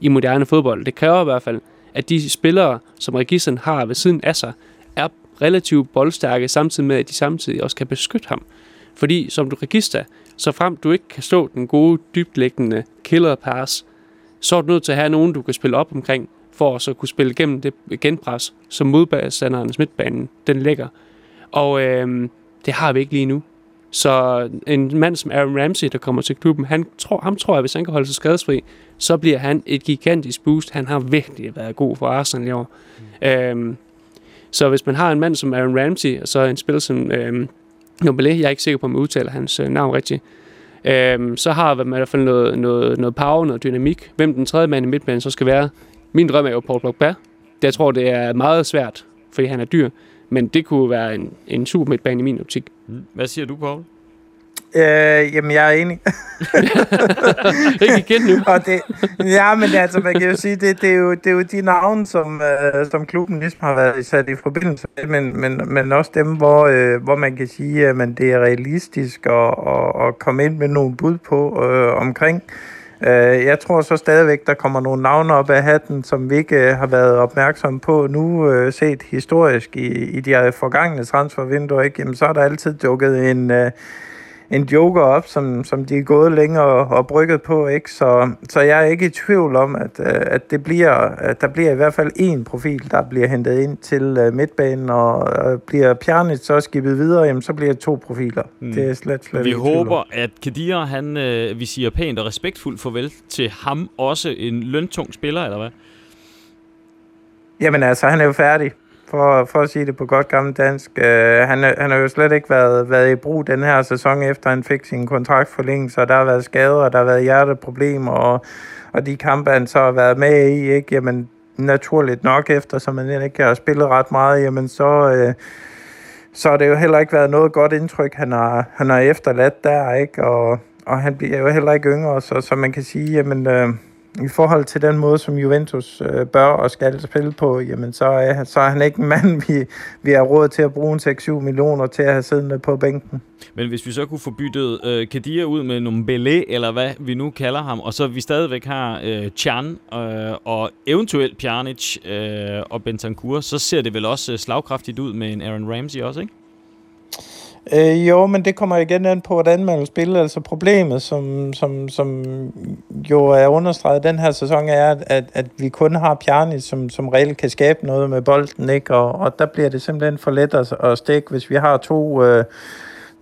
i moderne fodbold. Det kræver i hvert fald, at de spillere, som registeren har ved siden af sig, er relativt boldstærke, samtidig med, at de samtidig også kan beskytte ham. Fordi som du register, så frem du ikke kan stå den gode, dybtlæggende killer pass, så er du nødt til at have nogen, du kan spille op omkring, for at så kunne spille igennem det genpres, som modstanderens midtbanen den ligger. Og øh, det har vi ikke lige nu. Så en mand som Aaron Ramsey, der kommer til klubben, han tror, ham tror jeg, hvis han kan holde sig skadesfri, så bliver han et gigantisk boost. Han har virkelig været god for Arsenal i år. Mm. Øhm, så hvis man har en mand som Aaron Ramsey, og så en spiller som øhm, Nobele, jeg er ikke sikker på, om jeg udtaler hans øh, navn rigtigt, øhm, så har man i hvert fald noget, noget, noget power, noget dynamik. Hvem den tredje mand i midtbanen så skal være. Min drøm er jo Paul Pogba. Det, jeg tror, det er meget svært, fordi han er dyr. Men det kunne være en, en super midtbane i min optik.
Hvad siger du, Paul?
Øh, jamen, jeg er enig.
Ikke igen nu.
og det, ja, men altså, man kan jo sige, det, det, er, jo, det er jo de navne, som, øh, som klubben ligesom har været sat i forbindelse med, men, men, men også dem, hvor, øh, hvor man kan sige, at man, det er realistisk at, at, at komme ind med nogle bud på øh, omkring. Øh, jeg tror så stadigvæk, der kommer nogle navne op af hatten, som vi ikke øh, har været opmærksomme på nu, øh, set historisk i, i de forgangne transfervinduer. Ikke? Jamen, så er der altid dukket en... Øh, en joker op, som, som de er gået længere og, og brygget på, ikke? Så, så jeg er ikke i tvivl om, at, øh, at, det bliver, at der bliver i hvert fald én profil, der bliver hentet ind til uh, midtbanen, og uh, bliver Pjernit så skibet videre, jamen, så bliver det to profiler. Mm. Det er slet, slet
Vi håber, at Kadir, han, uh, vi siger pænt og respektfuldt farvel til ham, også en løntung spiller, eller hvad?
Jamen altså, han er jo færdig for, for at sige det på godt gammelt dansk. Øh, han, han har jo slet ikke været, været i brug den her sæson, efter han fik sin kontrakt så Der har været skader, der har været hjerteproblemer, og, og de kampe, han så har været med i, ikke? Jamen, naturligt nok, efter som han ikke har spillet ret meget, jamen så... Øh, så har det jo heller ikke været noget godt indtryk, han har, han har efterladt der, ikke? Og, og han bliver jo heller ikke yngre, så, så man kan sige, jamen, øh, i forhold til den måde, som Juventus øh, bør og skal spille på, jamen så er, så er han ikke en mand, vi, vi har råd til at bruge 6-7 millioner til at have siddende på bænken.
Men hvis vi så kunne få byttet øh, Kadir ud med nogle Belé, eller hvad vi nu kalder ham, og så vi stadigvæk har øh, Chan øh, og eventuelt Pjanic øh, og Bentancur, så ser det vel også øh, slagkraftigt ud med en Aaron Ramsey også, ikke?
Øh, jo, men det kommer igen an på, hvordan man vil spille. Altså problemet, som, som, som jo er understreget den her sæson, er, at, at vi kun har Pjani, som, som reelt kan skabe noget med bolden, ikke? Og, og der bliver det simpelthen for let at, at stikke, hvis vi har to... Øh,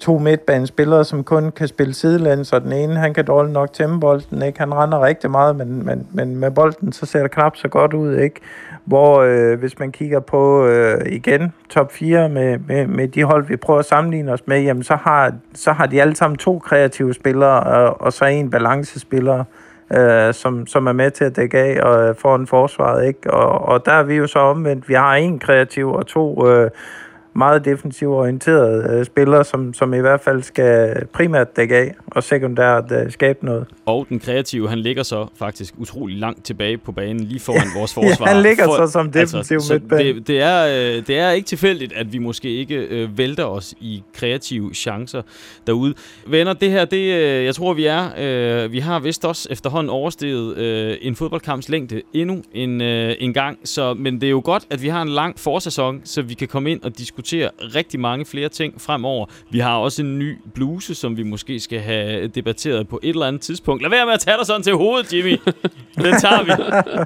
to midtbanespillere, som kun kan spille sidelæns, og den ene, han kan dårligt nok tæmme bolden, ikke? Han render rigtig meget, men, men, men med bolden, så ser det knap så godt ud, ikke? Hvor øh, hvis man kigger på øh, igen top 4 med, med, med de hold, vi prøver at sammenligne os med, jamen så har, så har de alle sammen to kreative spillere, og, og så en balancespiller, øh, som, som er med til at dække af og øh, få en forsvaret, ikke? Og, og der er vi jo så omvendt. Vi har en kreativ og to øh, meget defensivt orienterede øh, spillere, som, som i hvert fald skal primært dække af og sekundært øh, skabe noget.
Og den kreative, han ligger så faktisk utrolig langt tilbage på banen, lige foran vores forsvar.
ja, han ligger For, så som defensiv altså, midtbane.
Det, det, er, øh, det er ikke tilfældigt, at vi måske ikke øh, vælter os i kreative chancer derude. Venner, det her, det, øh, jeg tror, vi er, øh, vi har vist også efterhånden oversteget øh, en fodboldkamps længde endnu en, øh, en gang, så, men det er jo godt, at vi har en lang forsæson, så vi kan komme ind og diskutere diskutere rigtig mange flere ting fremover. Vi har også en ny bluse, som vi måske skal have debatteret på et eller andet tidspunkt. Lad være med at tage dig sådan til hovedet, Jimmy. Den tager vi.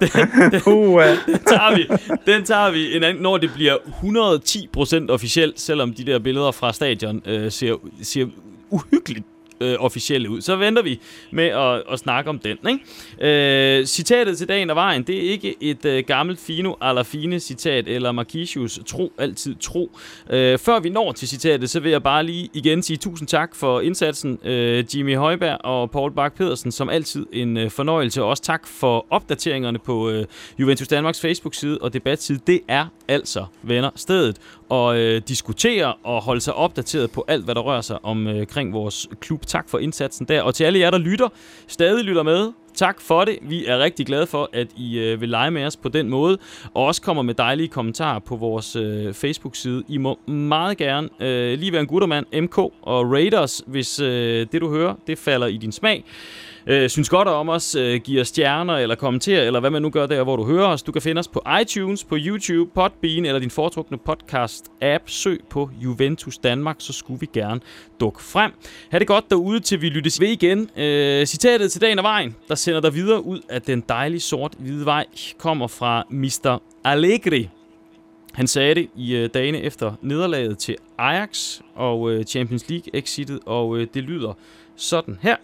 Den, den, den tager vi. Den tager vi, en anden, når det bliver 110% officielt, selvom de der billeder fra stadion øh, ser, ser uhyggeligt øh, officielle ud. Så venter vi med at, at snakke om den. Ikke? Øh, citatet til dagen og vejen, det er ikke et øh, gammelt Fino eller fine citat, eller Marquisius tro, altid tro. Øh, før vi når til citatet, så vil jeg bare lige igen sige tusind tak for indsatsen, øh, Jimmy Højberg og Paul Bak pedersen som altid en øh, fornøjelse. Også tak for opdateringerne på øh, Juventus Danmarks Facebook-side og debatside. Det er altså, venner, stedet og øh, diskutere og holde sig opdateret på alt, hvad der rører sig omkring øh, vores klub. Tak for indsatsen der. Og til alle jer, der lytter, stadig lytter med, tak for det. Vi er rigtig glade for, at I øh, vil lege med os på den måde, og også kommer med dejlige kommentarer på vores øh, Facebook-side. I må meget gerne øh, lige være en guttermand, MK og Raiders, hvis øh, det du hører, det falder i din smag øh, synes godt om os, øh, giver stjerner eller kommenterer, eller hvad man nu gør der, hvor du hører os. Du kan finde os på iTunes, på YouTube, Podbean eller din foretrukne podcast-app. Søg på Juventus Danmark, så skulle vi gerne dukke frem. Ha' det godt derude, til vi lyttes ved igen. Øh, citatet til dagen og vejen, der sender dig videre ud af den dejlige sort-hvide vej, kommer fra Mr. Allegri. Han sagde det i øh, dagene efter nederlaget til Ajax og øh, Champions League-exitet, og øh, det lyder sådan her.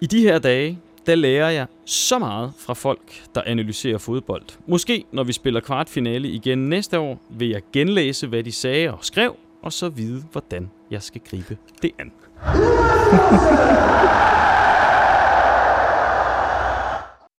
I de her dage, der lærer jeg så meget fra folk, der analyserer fodbold. Måske når vi spiller kvartfinale igen næste år, vil jeg genlæse, hvad de sagde og skrev, og så vide, hvordan jeg skal gribe det an.